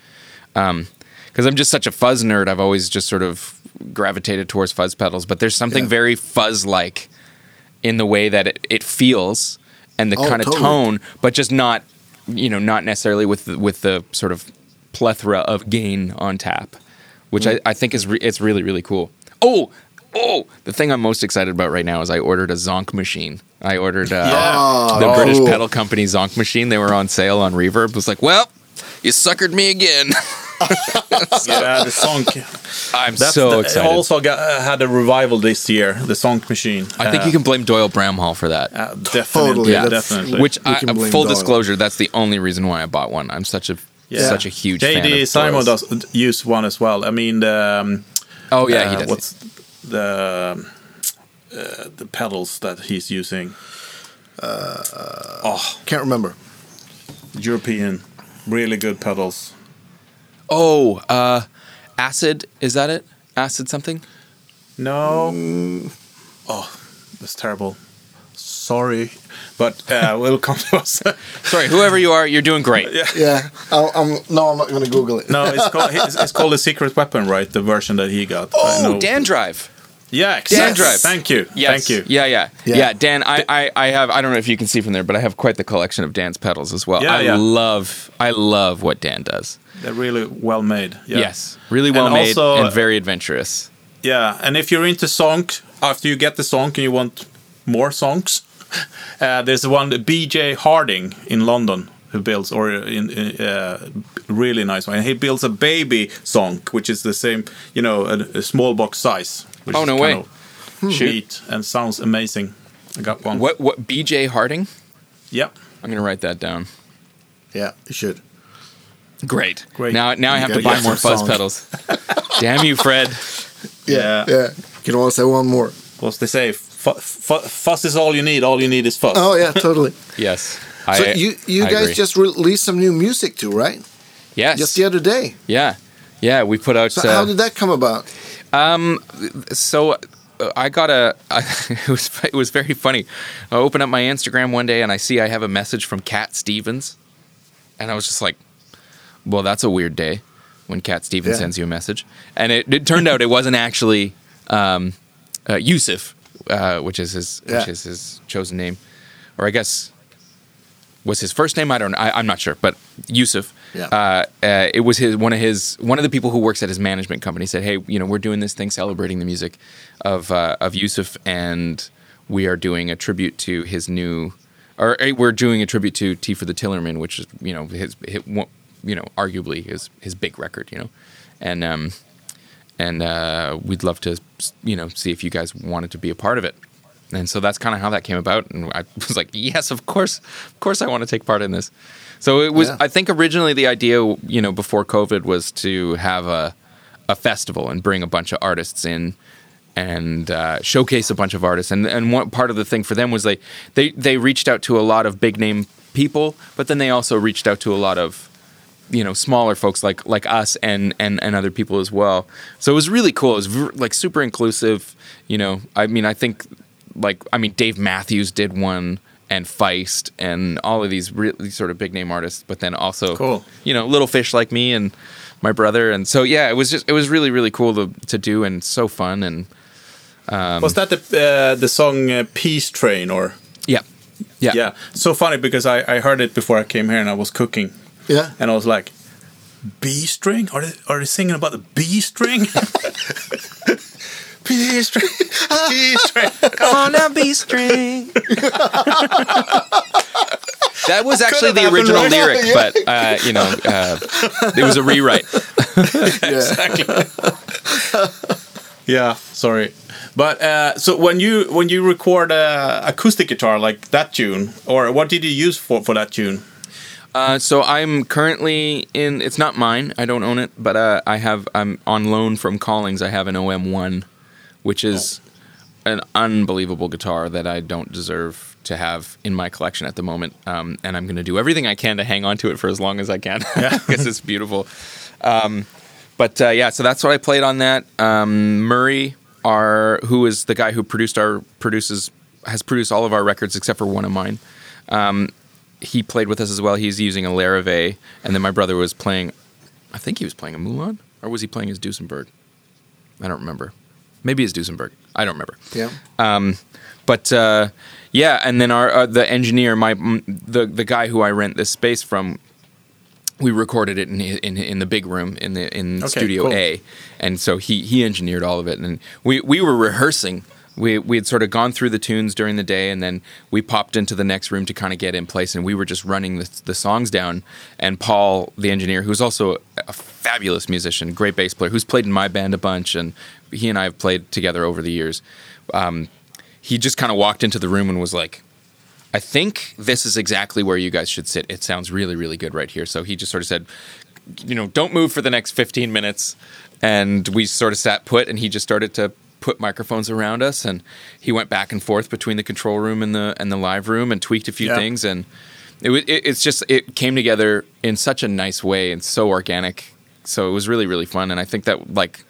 Because I'm just such a fuzz nerd, I've always just sort of gravitated towards fuzz pedals. But there's something Yeah. very fuzz like in the way that it, it feels and the Oh, kind of totally. tone, but just not, you know, not necessarily with the, with the sort of plethora of gain on tap, which Mm. I, I think is re- it's really really cool. Oh, oh, the thing I'm most excited about right now is I ordered a Zonk machine. I ordered uh, Yeah. the Oh, British pedal company Zonk machine. They were on sale on Reverb. It was like, well, you suckered me again. (laughs) Yeah, the song. I'm That's so the, excited. Also got, uh, had a revival this year. The Zonk Machine. I think you can blame Doyle Bramhall for that. Uh, definitely, Totally, yeah, definitely. Which, I, full Doyle. disclosure, that's the only reason why I bought one. I'm such a Yeah. such a huge fan JD of Simon Doyle's. does use one as well. I mean, the, um, Oh yeah, he uh, does. What's the uh, the pedals that he's using? oh, Can't remember. European, really good pedals. Oh, uh, acid. Is that it? Acid something? No. Oh, that's terrible. Sorry, but uh, (laughs) we'll come to us. Sorry, whoever you are, you're doing great. yeah. Yeah. I'll, I'm no. I'm not going to Google it. No, it's called it's, it's called a secret weapon, right? The version that he got. Oh, know. Dan Drive. Yeah, Dan exactly. Drive. Thank you. Yes. Thank you. Yeah, yeah, yeah. Yeah. Dan, I, I, I have. I don't know if you can see from there, but I have quite the collection of Dan's pedals as well. Yeah, I yeah. love. I love what Dan does. They're really well made. Yeah. Yes, really And well made also- and very adventurous. Yeah, and if you're into song, after you get the song and you want more songs, (laughs) uh, there's one BJ Harding in London who builds or in, in uh, really nice one. And he builds a baby Zonk, which is the same, you know, a, a small box size. Which Oh, is no kind way. of hmm. Neat and sounds amazing. I got one. What? What? B.J. Harding. Yep. I'm gonna write that down. Yeah, you should. Great. Great. Now, now I have to buy more fuzz songs. pedals. (laughs) Damn you, Fred. Yeah. Yeah. You can always say one more. What's they say? Fu- fu- fuss is all you need. All you need is fuss. Oh yeah, totally. (laughs) Yes. So I, you you I guys agree. just released some new music too, right? yes. Just the other day. yeah. Yeah. We put out. So uh, how did that come about? so uh, I got a. I, (laughs) it was it was very funny. I open up my Instagram one day and I see I have a message from Cat Stevens, and I was just like, "Well, that's a weird day." When Cat Stevens Yeah. sends you a message, and it, it turned out it wasn't actually um, uh, Yusuf, uh, which is his Yeah. which is his chosen name, or I guess was his first name. I don't. I, I'm not sure, but Yusuf. Yeah. Uh, uh, it was his one of his one of the people who works at his management company said, "Hey, you know, we're doing this thing celebrating the music of uh, of Yusuf, and we are doing a tribute to his new, or uh, we're doing a tribute to Tea for the Tillerman, which is you know his, his you know arguably his his big record, you know, and um, and uh, we'd love to you know see if you guys wanted to be a part of it." and so that's kind of how that came about. And I (laughs) was like, yes, of course, of course, I want to take part in this. So it was. Yeah. I think originally the idea, you know, before COVID, was to have a a festival and bring a bunch of artists in and uh, showcase a bunch of artists. And and one part of the thing for them was they they they reached out to a lot of big name people, but then they also reached out to a lot of you know smaller folks like like us and and and other people as well. So it was really cool. It was v- like super inclusive. You know, I mean, I think like I mean Dave Matthews did one. And Feist and all of these really sort of big name artists, but then also, Cool. you know, little fish like me and my brother, and so yeah, it was just it was really really cool to to do and so fun and Was that the uh, the song uh, Peace Train or? yeah yeah Yeah, so funny because I, I heard it before I came here and I was cooking Yeah. and I was like, B string? Are they are they singing about the B string? (laughs) B string, B string. on a B string. that was actually the original right lyric, yeah. but uh, you know, uh, it was a rewrite. (laughs) exactly. yeah, sorry. But uh, so when you when you record uh, acoustic guitar like that tune, or what did you use for for that tune? Uh, so I'm currently in. It's not mine. I don't own it, but uh, I have. I'm on loan from Collings. I have an OM1, which is an unbelievable guitar that I don't deserve to have in my collection at the moment. Um, and I'm going to do everything I can to hang on to it for as long as I can (laughs) because it's beautiful. Um, but uh, yeah, so that's what I played on that. Um, Murray, our who is the guy who produced our produces has produced all of our records except for one of mine. Um, he played with us as well. He's using a Larrivee, and then my brother was playing. I think he was playing a Mulan, or was he playing his Duesenberg? I don't remember. Maybe it's Duesenberg. I don't remember. Yeah. Um, but uh, yeah, and then our uh, the engineer, my m- the the guy who I rent this space from, we recorded it in in, in the big room in the in Okay, Studio cool. A, and so he he engineered all of it, and we we were rehearsing. We we had sort of gone through the tunes during the day, and then we popped into the next room to kind of get in place, and we were just running the the songs down. And Paul, the engineer, who's also a fabulous musician, great bass player, who's played in my band a bunch, and he and I have played together over the years. Um, he just kind of walked into the room and was like, I think this is exactly where you guys should sit. It sounds really, really good right here. So he just sort of said, you know, don't move for the next 15 minutes. And we sort of sat put, and he just started to put microphones around us. And he went back and forth between the control room and the and the live room and tweaked a few Yeah. things. And it, it it's just it came together in such a nice way and so organic. So it was really, really fun. And I think that like,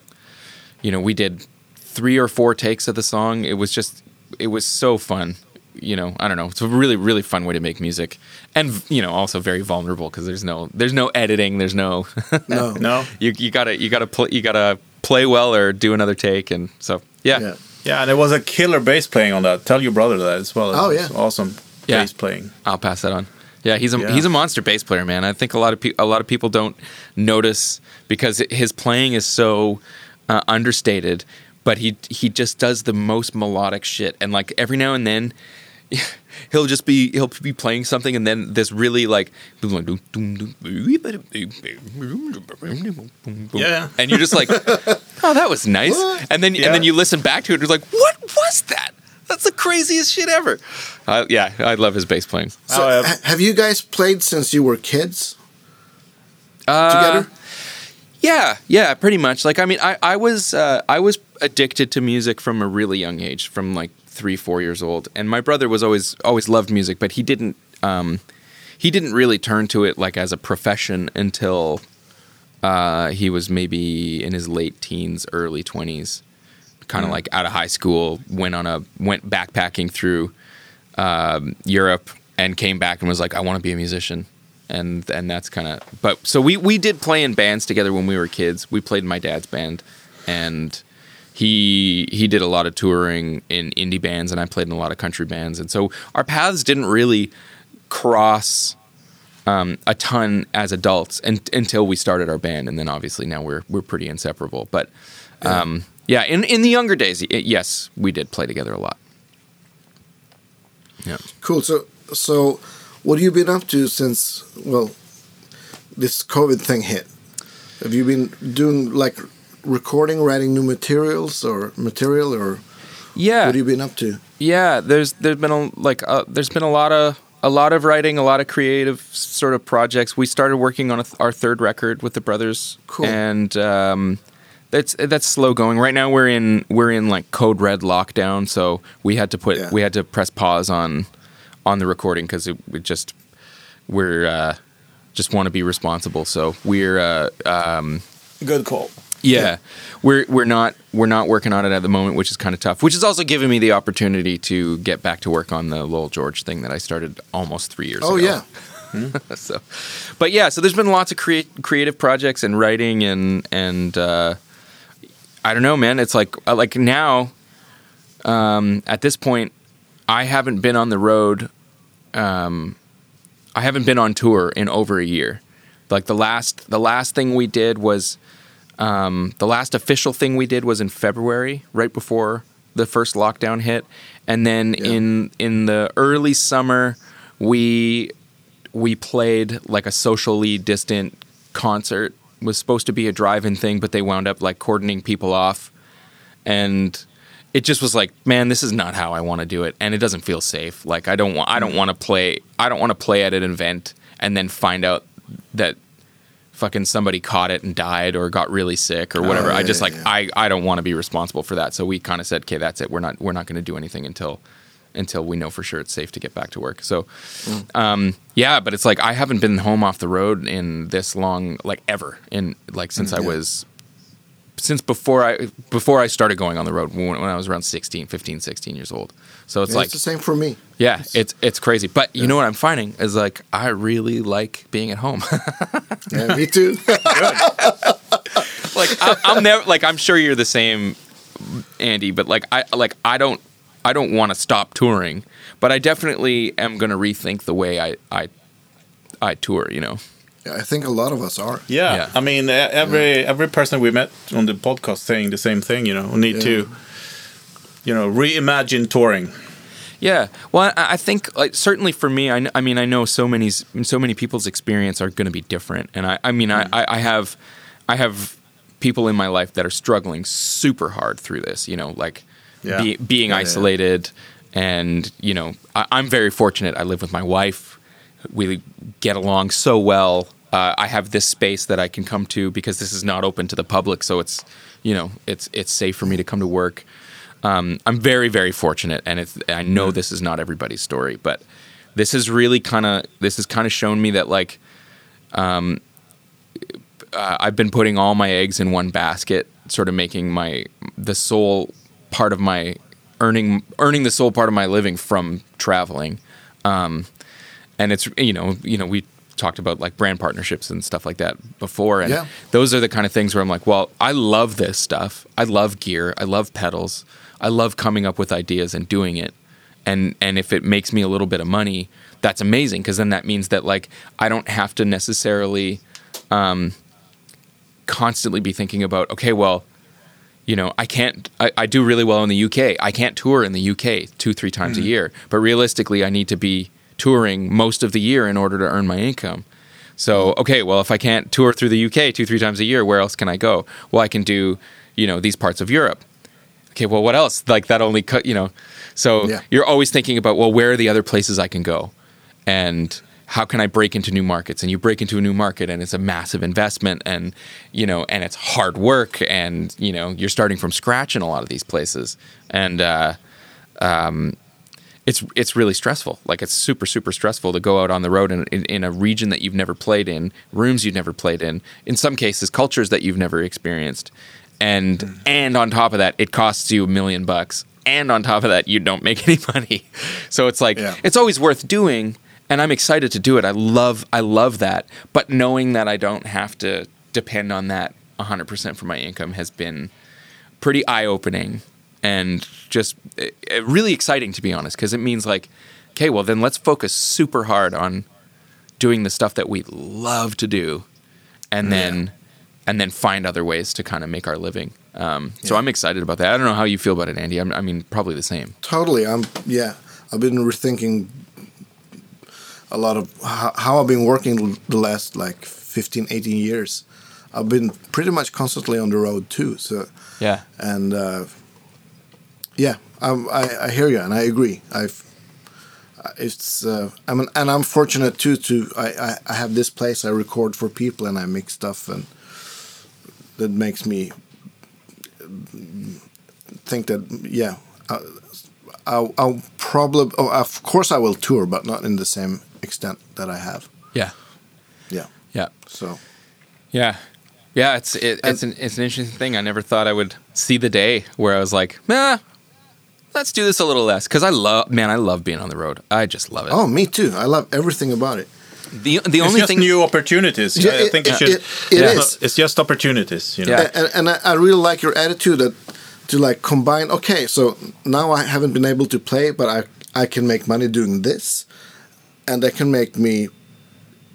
you know, we did three or four takes of the song. It was just, it was so fun. You know, I don't know. It's a really, really fun way to make music, and you know, also very vulnerable because there's no, there's no editing. There's no, (laughs) No. No. you you gotta you gotta play you gotta play well or do another take, and so yeah, Yeah. Yeah, it was a killer bass playing on that. Tell your brother that as well. Oh, It's yeah. awesome Yeah. bass playing. I'll pass that on. Yeah, he's a Yeah. he's a monster bass player, man. I think a lot of pe- a lot of people don't notice because his playing is so uh, understated, but he he just does the most melodic shit. And like every now and then, (laughs) he'll just be he'll be playing something, and then this really like Yeah. and you're just like, oh, that was nice. And then Yeah. and then you listen back to it, and you're like, what was that? That's the craziest shit ever. Uh, yeah, I love his bass playing. So, Oh, ha- have you guys played since you were kids Uh, together? Yeah, yeah, pretty much. Like, I mean, I, I was uh, I was addicted to music from a really young age, from like three, four years old. And my brother was always always loved music, but he didn't um, he didn't really turn to it like as a profession until uh, he was maybe in his late teens, early twenties, kind of like out of high school. Went on a went backpacking through um, Europe and came back and was like, I want to be a musician. And and that's kind of but so we we did play in bands together when we were kids. We played in my dad's band, and he he did a lot of touring in indie bands, and I played in a lot of country bands. And so our paths didn't really cross um, a ton as adults and, until we started our band, and then obviously now we're we're pretty inseparable. But um, yeah, in in the younger days, y- yes, we did play together a lot. Yeah. Cool. So, so what have you been up to since well, this COVID thing hit? Have you been doing like recording, writing new materials or material, or Yeah. what have you been up to? yeah, there's there's been a like uh, there's been a lot of a lot of writing, a lot of creative sort of projects. We started working on a th- our third record with the brothers, Cool. and um, that's that's slow going. Right now we're in we're in like code red lockdown, so we had to put Yeah. we had to press pause on on the recording because it, it just we're uh, just want to be responsible. So we're uh, um, Good call. Yeah, we're we're not we're not working on it at the moment, which is kind of tough. Which is also giving me the opportunity to get back to work on the Lowell George thing that I started almost three years Oh ago. yeah, (laughs) so, but yeah, so there's been lots of create, creative projects and writing and and uh, I don't know, man. It's like uh, like now, um, at this point, I haven't been on the road. Um, I haven't been on tour in over a year. Like the last the last thing we did was um, the last official thing we did was in February, right before the first lockdown hit, and then Yeah. in in the early summer we we played like a socially distant concert. It was supposed to be a drive-in thing, but they wound up like cordoning people off, and it just was like, man, this is not how I want to do it, and it doesn't feel safe. Like I don't want I don't want to play I don't want to play at an event and then find out that fucking somebody caught it and died or got really sick or whatever. Oh, I just like yeah. I I don't want to be responsible for that. So we kind of said, okay, that's it. We're not we're not going to do anything until until we know for sure it's safe to get back to work. So um yeah, but it's like I haven't been home off the road in this long like ever in like since I yeah. was since before I before I started going on the road when, when I was around 16, 15, 16 years old. So it's Yeah, like it's the same for me. yeah, it's it's crazy. But you know what I'm finding is like I really like being at home. (laughs) (laughs) Yeah, me too. like I, I'm never like I'm sure you're the same, Andy. But like I like I don't I don't want to stop touring, but I definitely am going to rethink the way I I I tour. You know. Yeah, I think a lot of us are. Yeah. Yeah. I mean, every every person we met on the podcast saying the same thing. You know, we need Yeah. to, you know, reimagine touring. Yeah, well, I, I think like certainly for me, I, I mean, I know so many so many people's experience are going to be different, and I, I mean, I, mm. I, I have I have people in my life that are struggling super hard through this. You know, like Yeah. be, being Yeah, yeah. isolated, and you know, I, I'm very fortunate. I live with my wife. We get along so well. Uh, I have this space that I can come to because this is not open to the public, so it's you know it's it's safe for me to come to work. Um, I'm very very fortunate, and it's I know this is not everybody's story, but this has really kind of this has kind of shown me that like um, uh, I've been putting all my eggs in one basket, sort of making my the sole part of my earning earning the sole part of my living from traveling, um, and it's you know you know we talked about like brand partnerships and stuff like that before, and Yeah. those are the kind of things where I'm like, well, I love this stuff. I love gear. I love pedals. I love coming up with ideas and doing it. And and if it makes me a little bit of money, that's amazing because then that means that like I don't have to necessarily um, constantly be thinking about okay, well, you know, I can't. I, I do really well in the UK. I can't tour in the UK two three times a year. But realistically, I need to be touring most of the year in order to earn my income. So okay, well, if I can't tour through the UK two three times a year, where else can I go? Well, I can do you know these parts of Europe. Okay, well, what else? Like that only cut, you know. So Yeah. you're always thinking about well, where are the other places I can go, and how can I break into new markets? And you break into a new market, and it's a massive investment, and you know, and it's hard work, and you know, you're starting from scratch in a lot of these places, and uh, um, it's it's really stressful. Like it's super super stressful to go out on the road in, in, in a region that you've never played in, rooms you've never played in, in some cases cultures that you've never experienced, and hmm. and on top of that, it costs you a million bucks, and on top of that, you don't make (laughs) any money. So it's like Yeah. it's always worth doing, and I'm excited to do it. I love I love that, but knowing that I don't have to depend on that 100% for my income has been pretty eye opening and just eh, eh, really exciting to be honest because it means like okay well then let's focus super hard on doing the stuff that we love to do and then and then find other ways to kind of make our living um, so Yeah. i'm excited about that i don't know how you feel about it andy I'm, i mean probably the same Totally. I'm yeah. I've been rethinking a lot of how, how I've been working the last like 15, 18 years. I've been pretty much constantly on the road too. So yeah and uh, yeah, um, I, I hear you and I agree. I've it's uh, I'm an, and I'm fortunate too to I, I, I have this place I record for people and I make stuff and that makes me think that yeah I, I'll, I'll probably oh, of course I will tour but not in the same extent that I have Yeah. yeah Yeah. so Yeah. Yeah, it's it, it's an it's an interesting thing. I never thought I would see the day where I was like, nah, let's do this a little less because I love man, I love being on the road. I just love it. oh me too I love everything about it the the It's only just thing new opportunities. Yeah, I think you it- should. it- it it's, is. it's just opportunities. You know. Yeah. and, and I, I really like your attitude that to like combine okay so now i haven't been able to play but i i can make money doing this and that can make me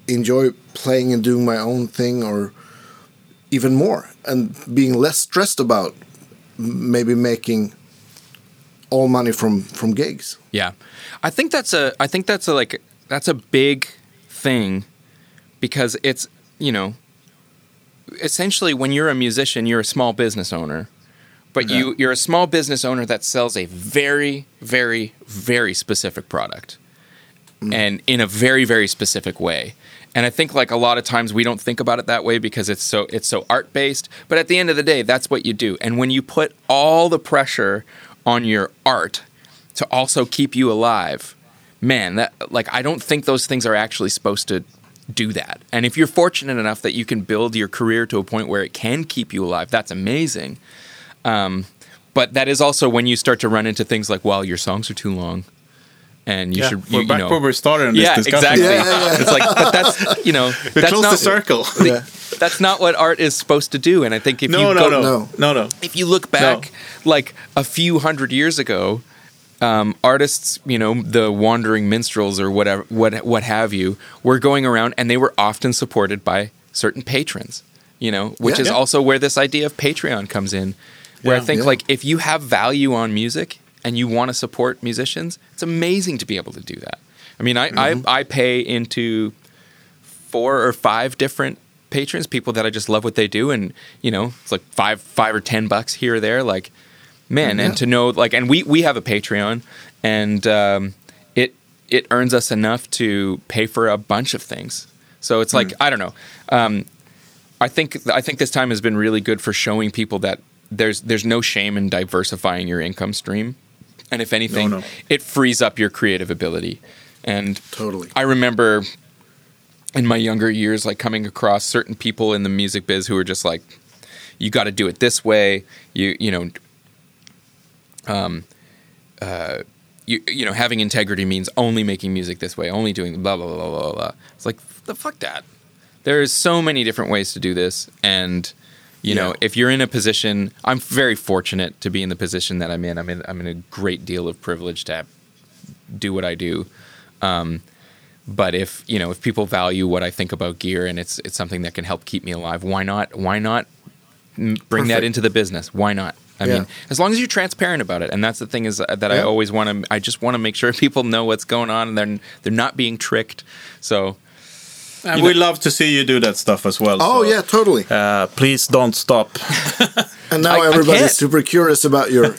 enjoy playing and doing my own thing or even more and being less stressed about maybe making all money from from gigs. Yeah, I think that's a I think that's a like that's a big thing because it's you know essentially when you're a musician you're a small business owner but you you're a small business owner that sells a very very very specific product mm. and in a very very specific way. And i think like a lot of times we don't think about it that way because it's so it's so art based but at the end of the day that's what you do. And when you put all the pressure on your art to also keep you alive. Man that like i don't think those things are actually supposed to do that. And if you're fortunate enough that you can build your career to a point where it can keep you alive that's amazing. Um, but that is also when you start to run into things like well your songs are too long and you Yeah, should we're you, back you know where we started in this yeah discussion. exactly Yeah, yeah, yeah. it's like but that's you know (laughs) We that's not the circle. (laughs) yeah that's not what art is supposed to do and i think if no, you no, go no, No. no, no, if you look back like a few hundred years ago um, artists you know the wandering minstrels or whatever what what have you were going around and they were often supported by certain patrons you know which Yeah. is Yeah. also where this idea of patreon comes in where i think Yeah. like if you have value on music and you want to support musicians it's amazing to be able to do that i mean i I, I pay into four or five different patrons, people that I just love what they do, and you know, it's like five, five or ten bucks here or there. Like, man, Yeah. and to know, like, and we we have a Patreon, and um, it it earns us enough to pay for a bunch of things. So it's like I don't know. Um, I think I think this time has been really good for showing people that there's there's no shame in diversifying your income stream, and if anything, no. it frees up your creative ability. And totally I remember in my younger years, like coming across certain people in the music biz who were just like, "You got to do it this way." You you know, um, uh, you you know, having integrity means only making music this way, only doing blah blah blah blah blah. blah. It's like the fuck that. There's so many different ways to do this, and you know, if you're in a position, I'm very fortunate to be in the position that I'm in. I'm in I'm in a great deal of privilege to do what I do. Um, but if you know if people value what I think about gear and it's it's something that can help keep me alive, why not? Why not bring that into the business? Why not? I Yeah. mean, as long as you're transparent about it, and that's the thing is uh, that I always want to. I just want to make sure (laughs) people know what's going on and they're they're not being tricked. So And You we know- love to see you do that stuff as well. oh so, yeah totally Uh, please don't stop. (laughs) and now I- I everybody's can't. super curious about your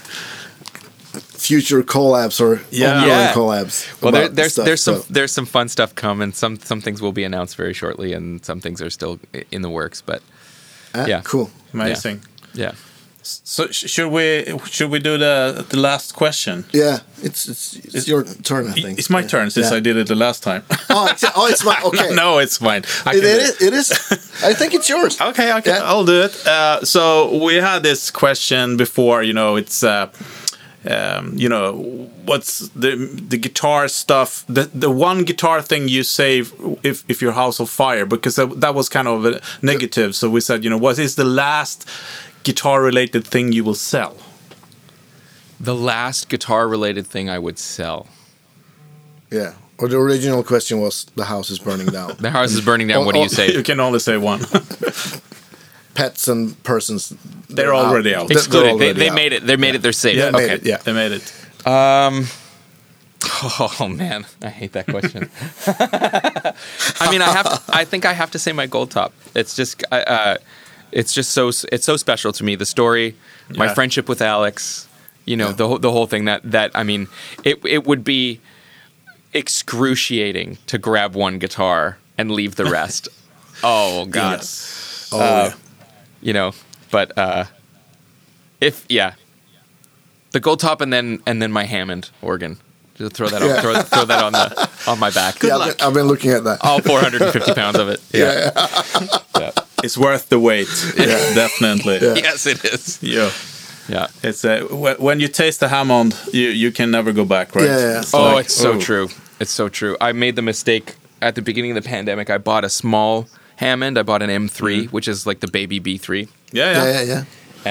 future collabs or Yeah. ongoing Yeah. collabs well, there, there's stuff, there's some there's some fun stuff coming. Some some things will be announced very shortly, and some things are still in the works. But Ah, yeah. cool Amazing. yeah, So sh- should we should we do the the last question? Yeah, it's it's, it's your turn. I think It's my Yeah. turn since Yeah. I did it the last time. Oh, it's, oh, it's my (laughs) okay. no, it's fine. I it, it is. It is. I think it's yours. (laughs) Okay, okay, Yeah. I'll do it. Uh, so we had this question before. You know, it's uh, um, you know, what's the the guitar stuff? The the one guitar thing you save if if your house on fire because that, that was kind of a negative. So we said, you know, what is the last guitar related thing you will sell? the last guitar related thing I would sell. Yeah. Or the original question was the house is burning down. (laughs) The house is burning down. What do you say? (laughs) You can only say one. (laughs) Pets and persons. They're already out. They're Excluded. They, already they out. made it. They made it. They're safe. Yeah, They made okay. it, yeah. they made it. Oh man, I hate that question. I mean, I have. I think I have to say my gold top. It's just. Uh, it's just so. It's so special to me. The story, my friendship with Alex, You know, Yeah. the whole the whole thing that that I mean, it it would be excruciating to grab one guitar and leave the rest. (laughs) oh god. Yes. Oh, Uh, yeah. You know, but uh if yeah. The gold top and then and then my Hammond organ. Just throw that on, throw, throw that on the on my back. (laughs) yeah, I've been, I've been looking at that. All 450 pounds of it. (laughs) Yeah. yeah. It's worth the wait. (laughs) Yeah, definitely. Yeah. Yes, it is. Yeah. Yeah, it's uh, when you taste the Hammond, you you can never go back, right? Yeah, yeah. It's Oh, like, it's so oh. true. It's so true. I made the mistake at the beginning of the pandemic. I bought a small Hammond. I bought an M3, which is like the baby B3, Yeah, yeah. yeah, yeah, yeah.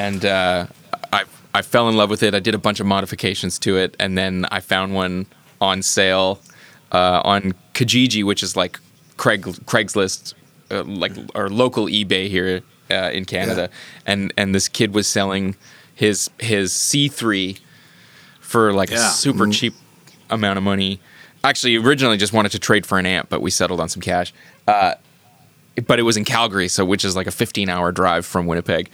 and uh, I I fell in love with it. I did a bunch of modifications to it, and then I found one on sale uh, on Kijiji, which is like Craig Craigslist, uh, like our local eBay here uh, in Canada, and and this kid was selling his his C3 for like Yeah. a super cheap amount of money. Actually, originally just wanted to trade for an amp, but we settled on some cash. Uh, but it was in Calgary, so which is like a 15 hour drive from Winnipeg.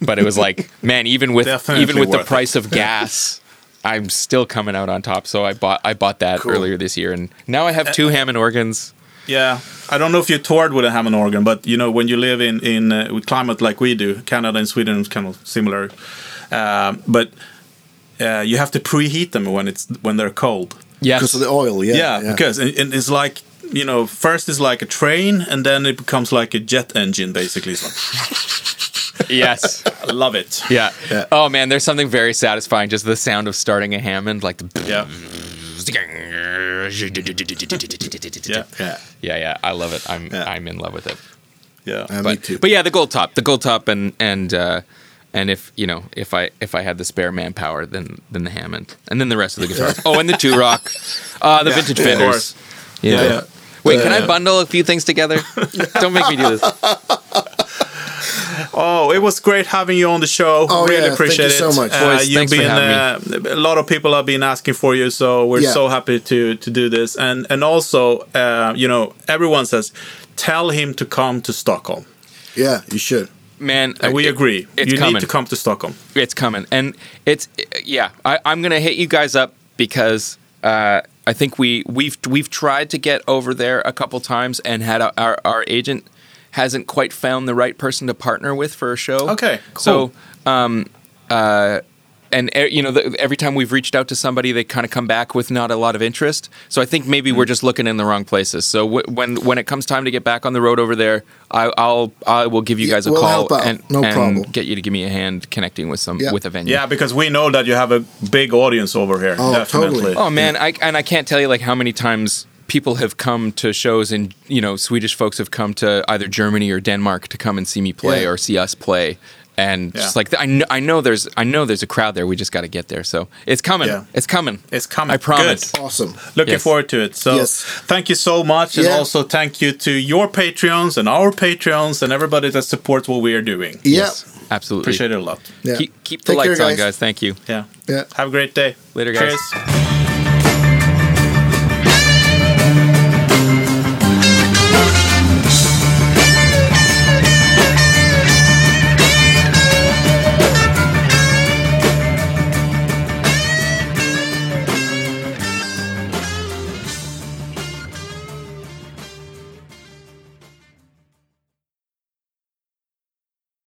But it was like, (laughs) man, even with Definitely even with the worth it. price of (laughs) gas, I'm still coming out on top. So I bought I bought that Cool. earlier this year, and now I have two Hammond organs. Yeah, I don't know if you toured with a Hammond organ, but you know when you live in in uh, with climate like we do, Canada and Sweden is kind of similar. Um, but uh, you have to preheat them when it's when they're cold. Yes, Because of the oil, yeah. Yeah, because and, and it's like you know first it's like a train, and then it becomes like a jet engine basically. It's (laughs) like, yes, I love it. yeah. Yeah. Oh man, there's something very satisfying just the sound of starting a Hammond, like the Yeah, (laughs) yeah, yeah, yeah, yeah. I love it. I'm Yeah. I'm in love with it. yeah. Uh, me but, too. but yeah, the gold top, the gold top, and and uh, and if you know if I if I had the spare manpower, then then the Hammond, and then the rest of the guitars. oh, and the Two-Rock, uh, the Yeah, vintage yeah, Fenders. Yeah. Yeah, yeah. Wait, can I bundle a few things together? (laughs) Don't make me do this. (laughs) Oh, it was great having you on the show. Oh, really yeah, thank appreciate you so much. Uh, Boys, you've thanks for been having uh, a lot of people have been asking for you, so we're Yeah. so happy to to do this. And and also, uh, you know, everyone says, tell him to come to Stockholm, Yeah, you should. Man, and we it- agree. It's you coming. need to come to Stockholm. It's coming, and it's yeah. I, I'm gonna hit you guys up because uh, I think we we've we've tried to get over there a couple times and had a, our our agent hasn't quite found the right person to partner with for a show. Okay, cool. So, um, uh, and uh, you know, the, every time we've reached out to somebody, they kind of come back with not a lot of interest. So I think maybe Hmm. we're just looking in the wrong places. So w- when when it comes time to get back on the road over there, I, I'll I will give you Yeah, guys a we'll call and, No and problem. get you to give me a hand connecting with some Yeah. with a venue. Yeah, because we know that you have a big audience over here. Oh, definitely. totally. Oh man, I and I can't tell you like how many times people have come to shows and you know Swedish folks have come to either Germany or Denmark to come and see me play Yeah. or see us play. And Yeah. just like I know, I know there's I know there's a crowd there. We just got to get there. So it's coming. Yeah. It's coming. It's coming. I promise. Good. Awesome. Looking Yes. forward to it. So Yes. thank you so much. And also thank you to your Patreons and our Patreons and everybody that supports what we are doing. Yeah. Yes, absolutely. Appreciate it a lot. Yeah. Keep, keep the Take care, lights on, guys. guys. Thank you. Yeah. Yeah. Have a great day. Later, guys. Cheers.